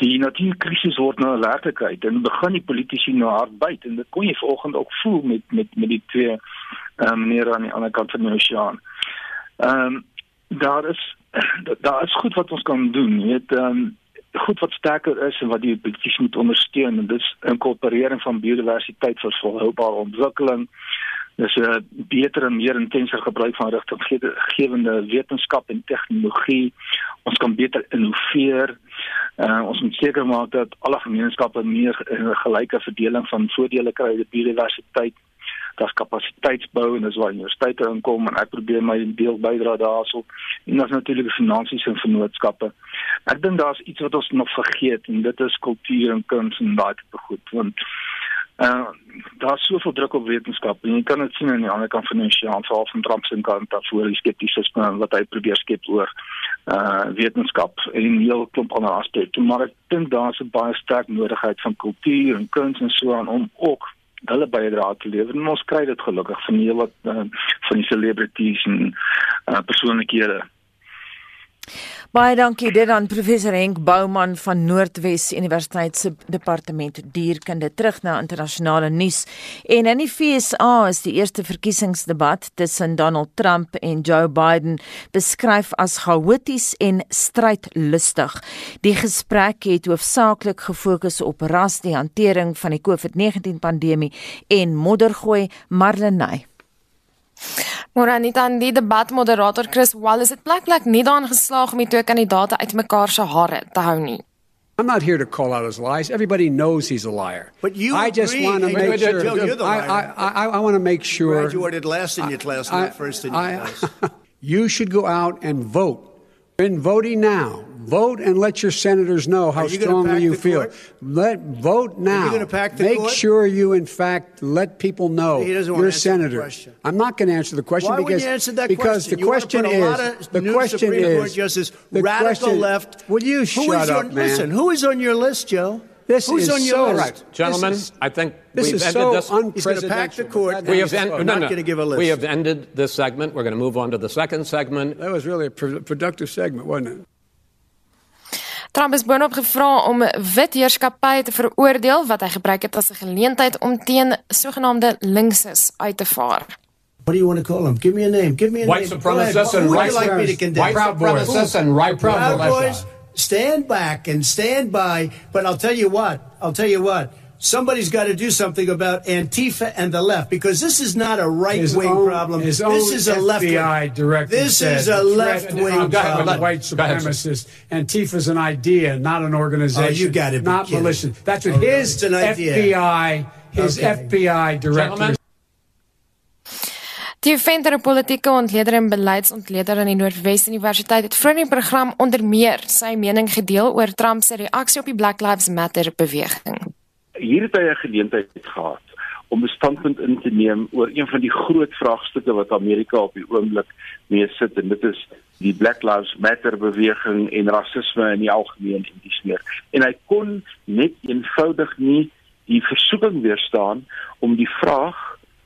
Die natuurkrisis word nou 'n werklikheid en begin die politici nou hard byt en dit kon jy vanoggend ook voel met met met die twee ehm um, meneer aan die ander kant van die oseaan. Ehm um, daar is daar is goed wat ons kan doen. Jy weet ehm um, goed wat sterker is en wat die politiek moet ondersteun. En dis inkorporering van biodiversiteit vir volhoubare ontwikkeling. Dis 'n beter en meer intense gebruik van rigtinggewende wetenskap en tegnologie. Ons kan beter innoveer. Uh, ons moet seker maak dat alle gemeenskappe meer 'n gelyke verdeling van voordele kry uit biodiversiteit daar's kapasiteitsbou en dis waar universiteite inkom en ek probeer my deel bydra daarso. En daar's natuurlik finansies en vennootskappe. Ek dink daar's iets wat ons nog vergeet en dit is kultuur en kuns en daai tipe goed want Uh, daar's soveel druk op wetenskap en jy kan dit sien aan die ander kant van die oseaan veral van Trump se kant af voor die skeptisisme wat hy probeer skep oor uh wetenskap en 'n heel klomp ander aspekte maar ek dink daar's 'n baie sterk nodigheid van kultuur en kuns en so aan om ook hulle bydrae te lewer. En ons kry dit gelukkig van heel wat uh, van die celebrities en uh, persoonlikhede Baie dankie dit aan professor Henk Bouman van Noordwes Universiteit se departement dierkunde terug na internasionale nuus. En in die FSA is die eerste verkiesingsdebat tussen Donald Trump en Joe Biden beskryf as chaoties en strydlustig. Die gesprek het hoofsaaklik gefokus op ras, die hantering van die COVID-19 pandemie en moddergooi Marlenae. Moranita en die debatmoderator Chris Wallace het plek plek nie daarin geslaag om die twee kandidaate uitmekaar se hare te hou nie. I'm not here to call out his lies. Everybody knows he's a liar. But you I just agree, want to make sure. Joe, you're the I, liar. I, I, I want to make sure. Graduated last in your class, not first in your I- class. you should go out and vote. In voting now, vote and let your senators know how you strongly you feel. court? Let vote now. gonna pack the Make court? sure you, in fact, let people know He doesn't wanna you're a the senator. I'm not going to answer the question Why because wouldn't you answer that because question? the You wanna question put a is lot of the new question Supreme is Court justice, the radical question- left. Will you shut is your, up, man? Listen, who is on your list, Joe? This Who's is on your so list? right. Gentlemen, This is- I think this we've is ended so this. He's going to pack the court. We have He's en- no, not no. going to give a list. We have ended this segment. We're going to move on to the second segment. That was really a pro- productive segment, wasn't it? Trump is boonop gevra om wit heerskappy te veroordeel wat hy gebruik het as 'n geleentheid om teen sogenaamde linkses uit te vaar. What do you want to call him? Give me a name. Give me a White name. Supremacists and right- like me to condemn? white Proud supremacists and right Proud militia. Boys, stand back and stand by. But I'll tell you what. I'll tell you what. Somebody's got to do something about Antifa and the left because this is not a right wing problem. his This own is a left FBI wing. director This said is a left wing problem. white Go ahead, sir. supremacists. An idea, not an organization. Oh, you got it. not kidding. militia. That's what Oh, his it's an idea. FBI, his Okay. FBI director. Gentlemen. Die venter 'n politieke ontleder en beleidsontleder aan die Noordwes Universiteit het vroeër in die program onder meer sy mening gedeel oor Trump se reaksie op die Black Lives Matter beweging. Hier het hy 'n geleentheid gehad om 'n standpunt in te neem oor een van die groot vraagstukke wat Amerika op die oomblik mee sit en dit is die Black Lives Matter beweging en rasisme in die algemeen en dis meer. En hy kon net eenvoudig nie die versoeking weerstaan om die vraag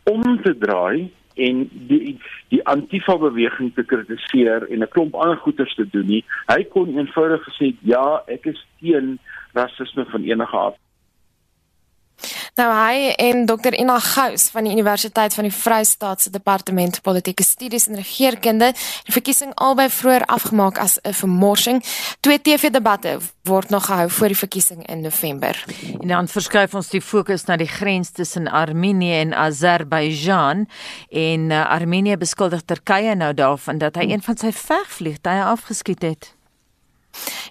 om te draai en die die Antifa beweging te kritiseer en 'n klomp ander goeters te doen nie. Hy kon eenvoudig gesê ja, ek is teen rasisme van enige aard. Nou hy en Dr Ina Gous van die Universiteit van die Vrystaat se Departement Politieke Studies en Regeringskunde het die verkiesing albei vroeër afgemaak as 'n vermorsing. Twee TV-debatte word nog gehou voor die verkiesing in November. En dan verskuif ons die fokus na die grens tussen Armenië en Azerbeidjan en uh, Armenië beskuldig Turkye nou daarvan dat hy een van sy vegvliegtuie afgeskiet het.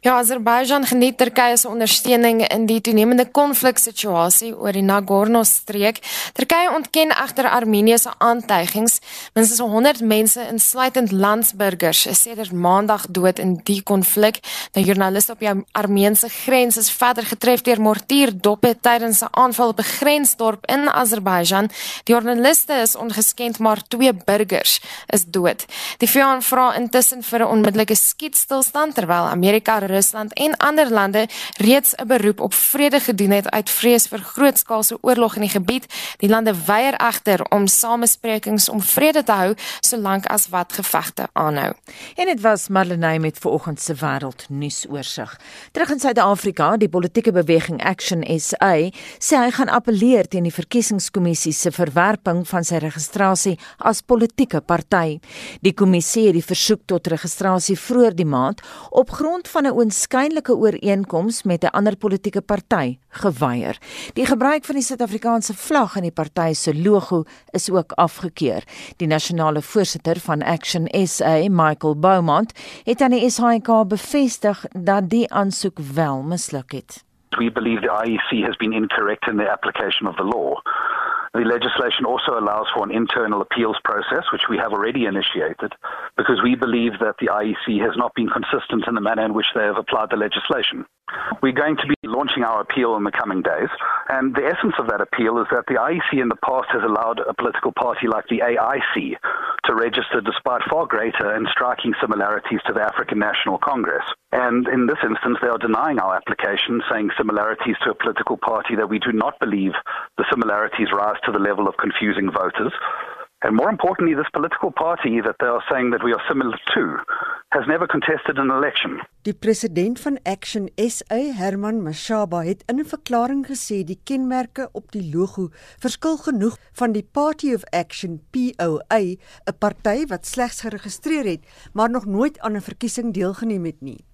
Ja, Azerbaijan geniet Turkye se ondersteuning in die toenemende konfliksituasie oor die Nagorno-streek. Turkye ontken egter Armenië se aantuigings. Minstens 100 mense, insluitend landsburgers, is sedert Maandag dood in die konflik. Nou joernaliste op die Armeense grens is verder getref deur mortierdoppe tydens 'n aanval op 'n grensdorp in Azerbaijan. Die joernaliste is ongeskend, maar twee burgers is dood. Die VN vra intussen vir 'n onmiddellike skietstilstand terwyl Amerika, Rusland en ander lande reeds 'n beroep op vrede gedoen het uit vrees vir grootskaalse oorlog in die gebied. Die lande weier egter om samesprekings om vrede te hou solank as wat gevegte aanhou. En dit was Marlenae met vanoggend se wêreld nuusoorseig. Terug in Suid-Afrika, die politieke beweging Action SA sê hy gaan appeleer teen die verkiesingskommissie se verwerping van sy registrasie as politieke party. Die kommissie het die versoek tot registrasie vroeër die maand op grond van 'n oënskynlike ooreenkoms met 'n ander politieke party geweier. Die gebruik van die Suid-Afrikaanse vlag in die party se logo is ook afgekeur. Die nasionale voorsitter van Action SA, Michael Beaumont, het aan die SAIK bevestig dat die aansoek wel misluk het. We believe the IEC has been incorrect in their application of the law. The legislation also allows for an internal appeals process, which we have already initiated, because we believe that the IEC has not been consistent in the manner in which they have applied the legislation. We're going to be launching our appeal in the coming days, and the essence of that appeal is that the IEC in the past has allowed a political party like the AIC to register despite far greater and striking similarities to the African National Congress. And in this instance, they are denying our application, saying similarities to a political party that we do not believe the similarities rise to the level of confusing voters. And more importantly, this political party that they are saying that we are similar to has never contested an election. Die president van Action SA, Herman Mashaba, het in 'n verklaring gesê die kenmerke op die logo verskil genoeg van die Party of Action POA, 'n party wat slegs geregistreer het, maar nog nooit aan 'n verkiesing deelgeneem het nie.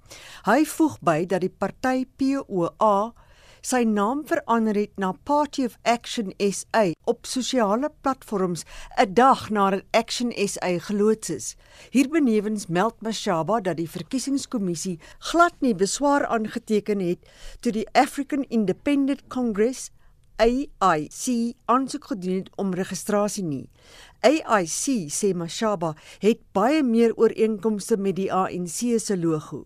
Hy voeg by dat die party POA sy naam verander het na Party of Action SA op sosiale platforms 'n dag nadat Action SA geloods is. Hierbenewens meld Mashaba dat die verkiesingskommissie glad nie beswaar aangeteken het toe die African Independent Congress AIC aansoek gedoen het om registrasie nie. AIC sê Mashaba het baie meer ooreenkomste met die ANC se logo.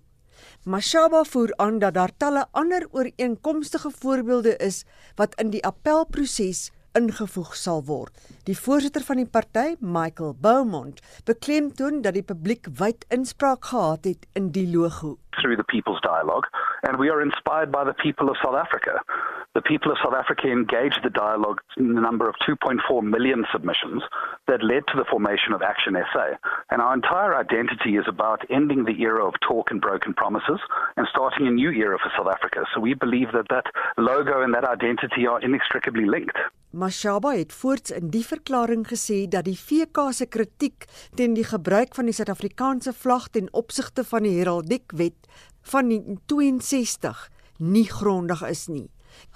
Mashaba voer aan dat daar talle ander ooreenkomstige voorbeelde is wat in die appelproses ingevoeg sal word. Die voorsitter van die party, Michael Beaumont, beklemtoon dat die publiek wyd inspraak gehad het in die logo. through the People's Dialogue, and we are inspired by the people of South Africa. The people of South Africa engaged the dialogue in the number of 2.4 million submissions that led to the formation of Action SA. And our entire identity is about ending the era of talk and broken promises and starting a new era for South Africa. So we believe that that logo and that identity are inextricably linked. Mashaba het voorts in die verklaring gesê dat die VK se kritiek teen die gebruik van die Suid-Afrikaanse vlag ten opsigte van die heraldiekwet van 1962 nie grondig is nie.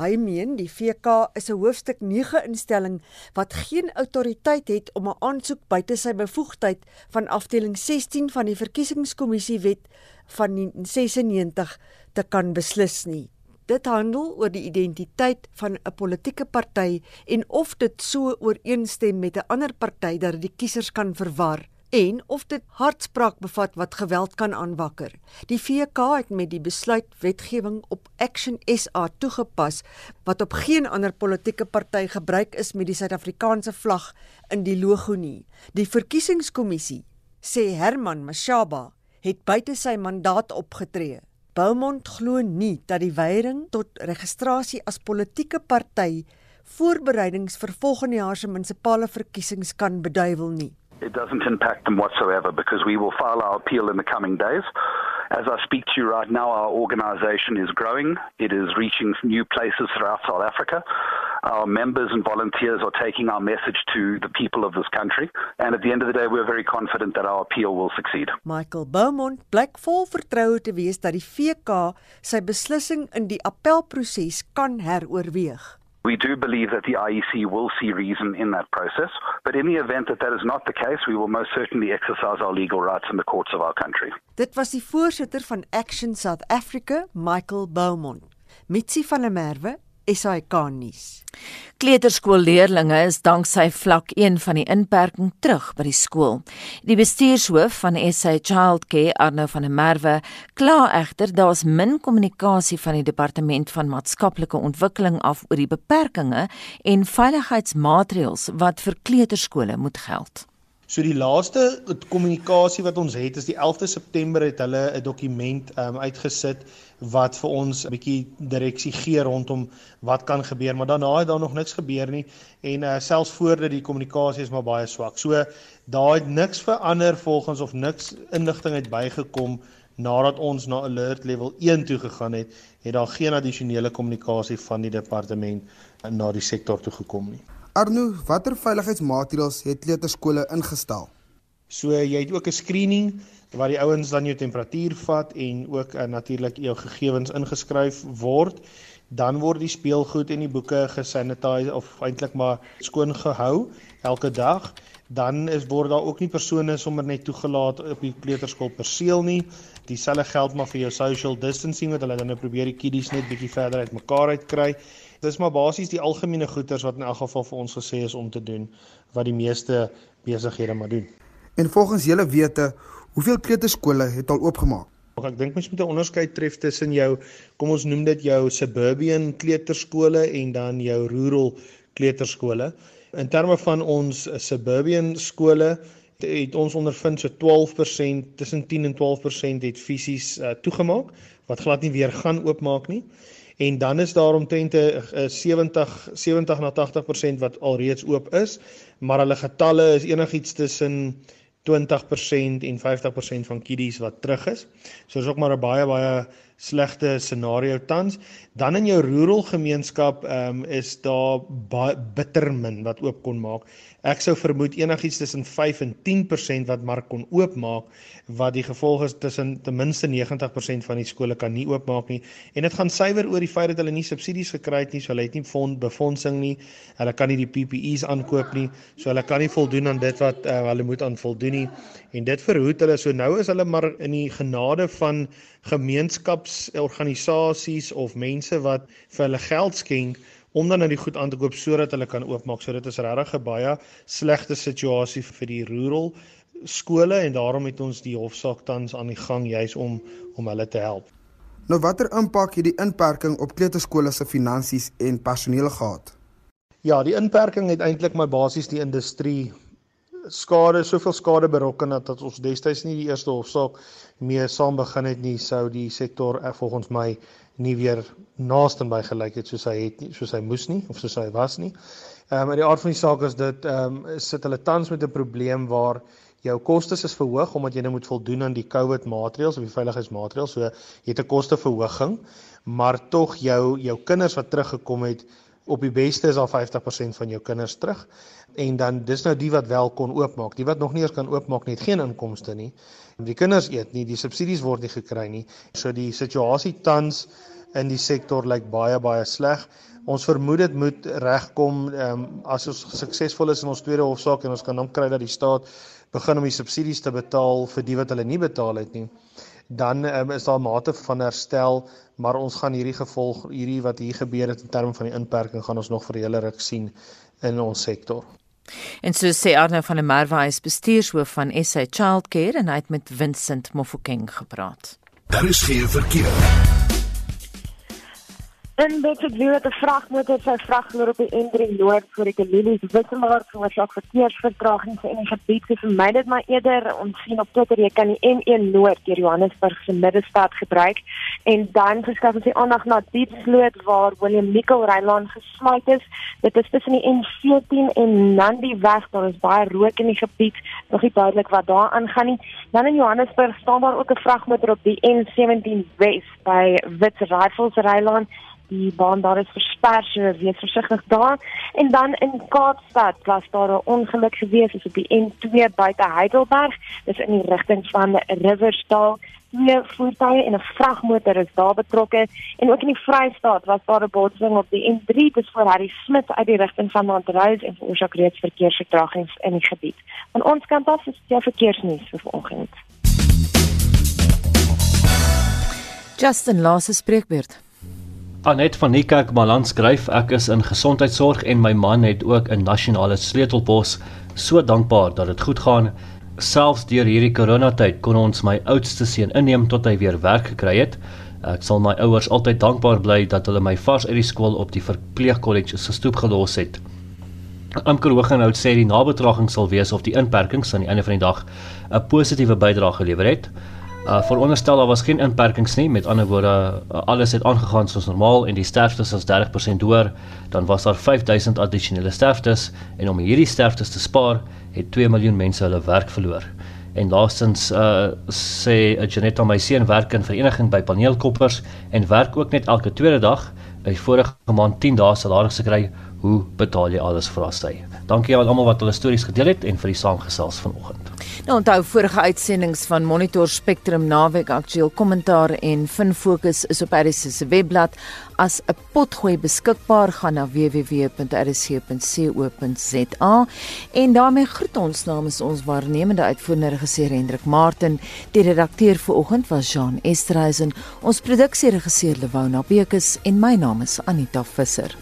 Hy meen die VK is 'n hoofstuk 9 instelling wat geen autoriteit het om 'n aansoek buite sy bevoegdheid van afdeling 16 van die verkiesingskommissie wet van 1996 te kan beslis nie. Dit handel oor die identiteit van 'n politieke party en of dit so ooreenstem met 'n ander party dat dit die kiesers kan verwar en of dit hartspraak bevat wat geweld kan aanwakker. Die VK het met die besluit wetgewing op Action SA toegepas wat op geen ander politieke party gebruik is met die Suid-Afrikaanse vlag in die logo nie. Die verkiesingskommissie sê Herman Mashaba het buite sy mandaat opgetree. Beaumont glo nie dat die weiering tot registrasie as politieke party voorbereidings vir volgende jaar se munisipale verkiesings kan beduiwel nie. It doesn't impact them whatsoever because we will file our appeal in the coming days. As I speak to you right now, our organization is growing. It is reaching new places throughout South Africa. Our members and volunteers are taking our message to the people of this country. And at the end of the day, we're very confident that our appeal will succeed. Michael Beaumont blyk vol vertroue te wees dat die VK sy beslissing in die appelproses kan heroorweeg. We do believe that the IEC will see reason in that process, but in the event that that is not the case, we will most certainly exercise our legal rights in the courts of our country. Dit was die voorsitter van Action South Africa, Michael Beaumont. Mitsi van der Merwe, SAK nuus. Kleuterskoolleerdlinge is danksy vlak 1 van die inperking terug by die skool. Die bestuurshoof van SA Childcare, Arno van der Merwe, kla egter daar's min kommunikasie van die departement van maatskaplike ontwikkeling af oor die beperkings en veiligheidsmaatreëls wat vir kleuterskole moet geld. So die laaste kommunikasie wat ons het is die 11de September het hulle 'n dokument um, uitgesit wat vir ons 'n bietjie direksie gee rondom wat kan gebeur, maar daarna het daar nog niks gebeur nie en uh, selfs voordat die kommunikasie is maar baie swak. So daar het niks verander volgens of niks inligting het bygekom nadat ons na alert level 1 toe gegaan het, het daar geen addisionele kommunikasie van die departement na die sektor toe gekom nie. Arno, watter veiligheidsmaatreëls het kleuterskole ingestel? So jy het ook 'n screening waar die ouens dan jou temperatuur vat en ook uh, natuurlik jou gegevens ingeskryf word. Dan word die speelgoed en die boeke gesanitiseer of eintlik maar skoon gehou elke dag. Dan is word daar ook nie persone sommer net toegelaat op die kleuterskool perseel nie. Dieselfde geld maar vir jou social distancing wat hulle dan nou probeer die kiddies net bietjie verder uit mekaar uitkry Dis maar basies die algemene goeders wat in elk geval vir ons gesê is om te doen wat die meeste besighede maar doen. En volgens julle wete, hoeveel kleuterskole het al oopgemaak? Ek dink mens moet 'n onderskeid tref tussen jou kom ons noem dit jou suburban kleuterskole en dan jou rural kleuterskole. In terme van ons suburban skole het ons ondervind so 12% tussen 10 en 12% het fisies uh, toegemaak wat glad nie weer gaan oopmaak nie. En dan is daar omtrent 'n 70 70 na 80% wat alreeds oop is, maar hulle getalle is enigiets tussen 20% en 50% van kiddies wat terug is. So is ook maar 'n baie baie slegte scenario tans. Dan in jou rural gemeenskap ehm um, is daar bitter min wat oop kon maak. Ek sou vermoed enigiets tussen 5 en 10% wat maar kon oopmaak wat die gevolg is tussen ten minste 90% van die skole kan nie oopmaak nie en dit gaan suiwer oor die feit dat hulle nie subsidies gekry het nie, so hulle het nie fond befondsing nie. Hulle kan nie die PPE's aankoop nie, so hulle kan nie voldoen aan dit wat uh, hulle moet aan voldoen nie en dit verhoed hulle. So nou is hulle maar in die genade van gemeenskapsorganisasies of mense wat vir hulle geld skenk om dan nou die goed aan te koop sodat hulle kan oopmaak. So dit is regtig 'n baie slegte situasie vir die rural skole en daarom het ons die hofsaak tans aan die gang juis om om hulle te help. Nou watter impak het die inperking op kleuterskole se finansies en personeel gehad? Ja, die inperking het eintlik my basies die industrie skade, soveel skade berokken dat, dat ons destyds nie die eerste hofsaak mee saam begin het nie, sou die sektor eh, volgens my nie weer naaste by gelyk het soos hy het nie, soos hy moes nie of soos hy was nie. Ehm um, in die aard van die saak is dit ehm um, sit hulle tans met 'n probleem waar jou kostes is verhoog omdat jy nou moet voldoen aan die COVID maatreëls of die veiligheidsmaatreëls. So jy het 'n kosteverhoging, maar tog jou jou kinders wat teruggekom het op die beste is al 50% van jou kinders terug en dan dis nou die wat wel kon oopmaak. Die wat nog nie eens kan oopmaak nie, het geen inkomste nie. Die kinders eet nie, die subsidies word nie gekry nie. So die situasie tans in die sektor lyk baie baie sleg. Ons vermoed dit moet regkom ehm um, as ons suksesvol is in ons tweede hofsaak en ons kan dan kry dat die staat begin om die subsidies te betaal vir die wat hulle nie betaal het nie. Dan um, is daar mate van herstel, maar ons gaan hierdie gevolg hierdie wat hier gebeur het in terme van die inperking gaan ons nog vir hele ruk sien in ons sektor. En so sê Arno van der Merwe hy is bestuurshoof van SA Childcare en hy het met Vincent Mofokeng gepraat. Daar is geen verkeer. En dit het weer 'n vragmotor sy vrag loop op die N3 Noord voor die Lilies Wisselaar veroorsaak verkeersvertragings in die gebied. Vir my dit maar eerder ons sien op Twitter jy kan die N1 Noord deur Johannesburg se middestad gebruik en dan verskaf ons die aandag na Diepsloot waar Willem Nicol Rylaan gesluit is. Dit is tussen die N14 en Nandi weg. Daar is baie rook in die gebied. Nog nie duidelik wat daar aangaan nie. Dan in Johannesburg staan daar ook 'n vragmotor op die N17 Wes by Wits Rifles Rylaan die baan daar is versper so wees versigtig daar. En dan in Kaapstad was daar 'n ongeluk gewees op die N2 buite Heidelberg. Dis in die rigting van Riversdal. Twee voertuie en 'n vragmotor is daar betrokke. En ook in die Vrystaat was daar 'n botsing op die N3 dis voor Harry Smith uit die rigting van Montrose en veroorsaak reeds verkeersvertragings in die gebied. Van ons kant af is die verkeersnuus vir vanoggend. Justin Lasse spreekbeurt Anet van Niekerk Malan skryf ek is in gesondheidsorg en my man het ook 'n nasionale sleutelpos. So dankbaar dat dit goed gaan. Selfs deur hierdie coronatyd kon ons my oudste seun inneem tot hy weer werk gekry het. Ek sal my ouers altyd dankbaar bly dat hulle my vars uit die skool op die verpleegkollege se stoep gelos het. Amker Hooggenhout sê die nabetragting sal wees of die inperkings aan die einde van die dag 'n positiewe bydrae gelewer het. Uh veronderstel daar was geen inperkings nie, met ander woorde uh, alles het aangegaan soos normaal en die sterftes was 30% hoër, dan was daar 5000 addisionele sterftes en om hierdie sterftes te spaar, het 2 miljoen mense hulle werk verloor. En laastens uh sê Janetta my seun werk in vereniging by paneelkoppers en werk ook net elke tweede dag. Hy vorige maand 10 dae salaris gekry. Hoe betaal jy alles vir daai? Dankie aan almal wat hulle stories gedeel het en vir die saamgesels vanoggend. Nou onthou vorige uitsendings van Monitor Spectrum naweek aktueel kommentaar en fin fokus is op RC se webblad. As 'n potgooi beskikbaar gaan na www.rc.co.za en daarmee groet ons namens ons waarnemende uitvoerende regisseur Hendrik Martin. Die redakteur vir oggend was Jean Estreisen. Ons produksieregisseur Lewona Bekes en my naam is Anita Visser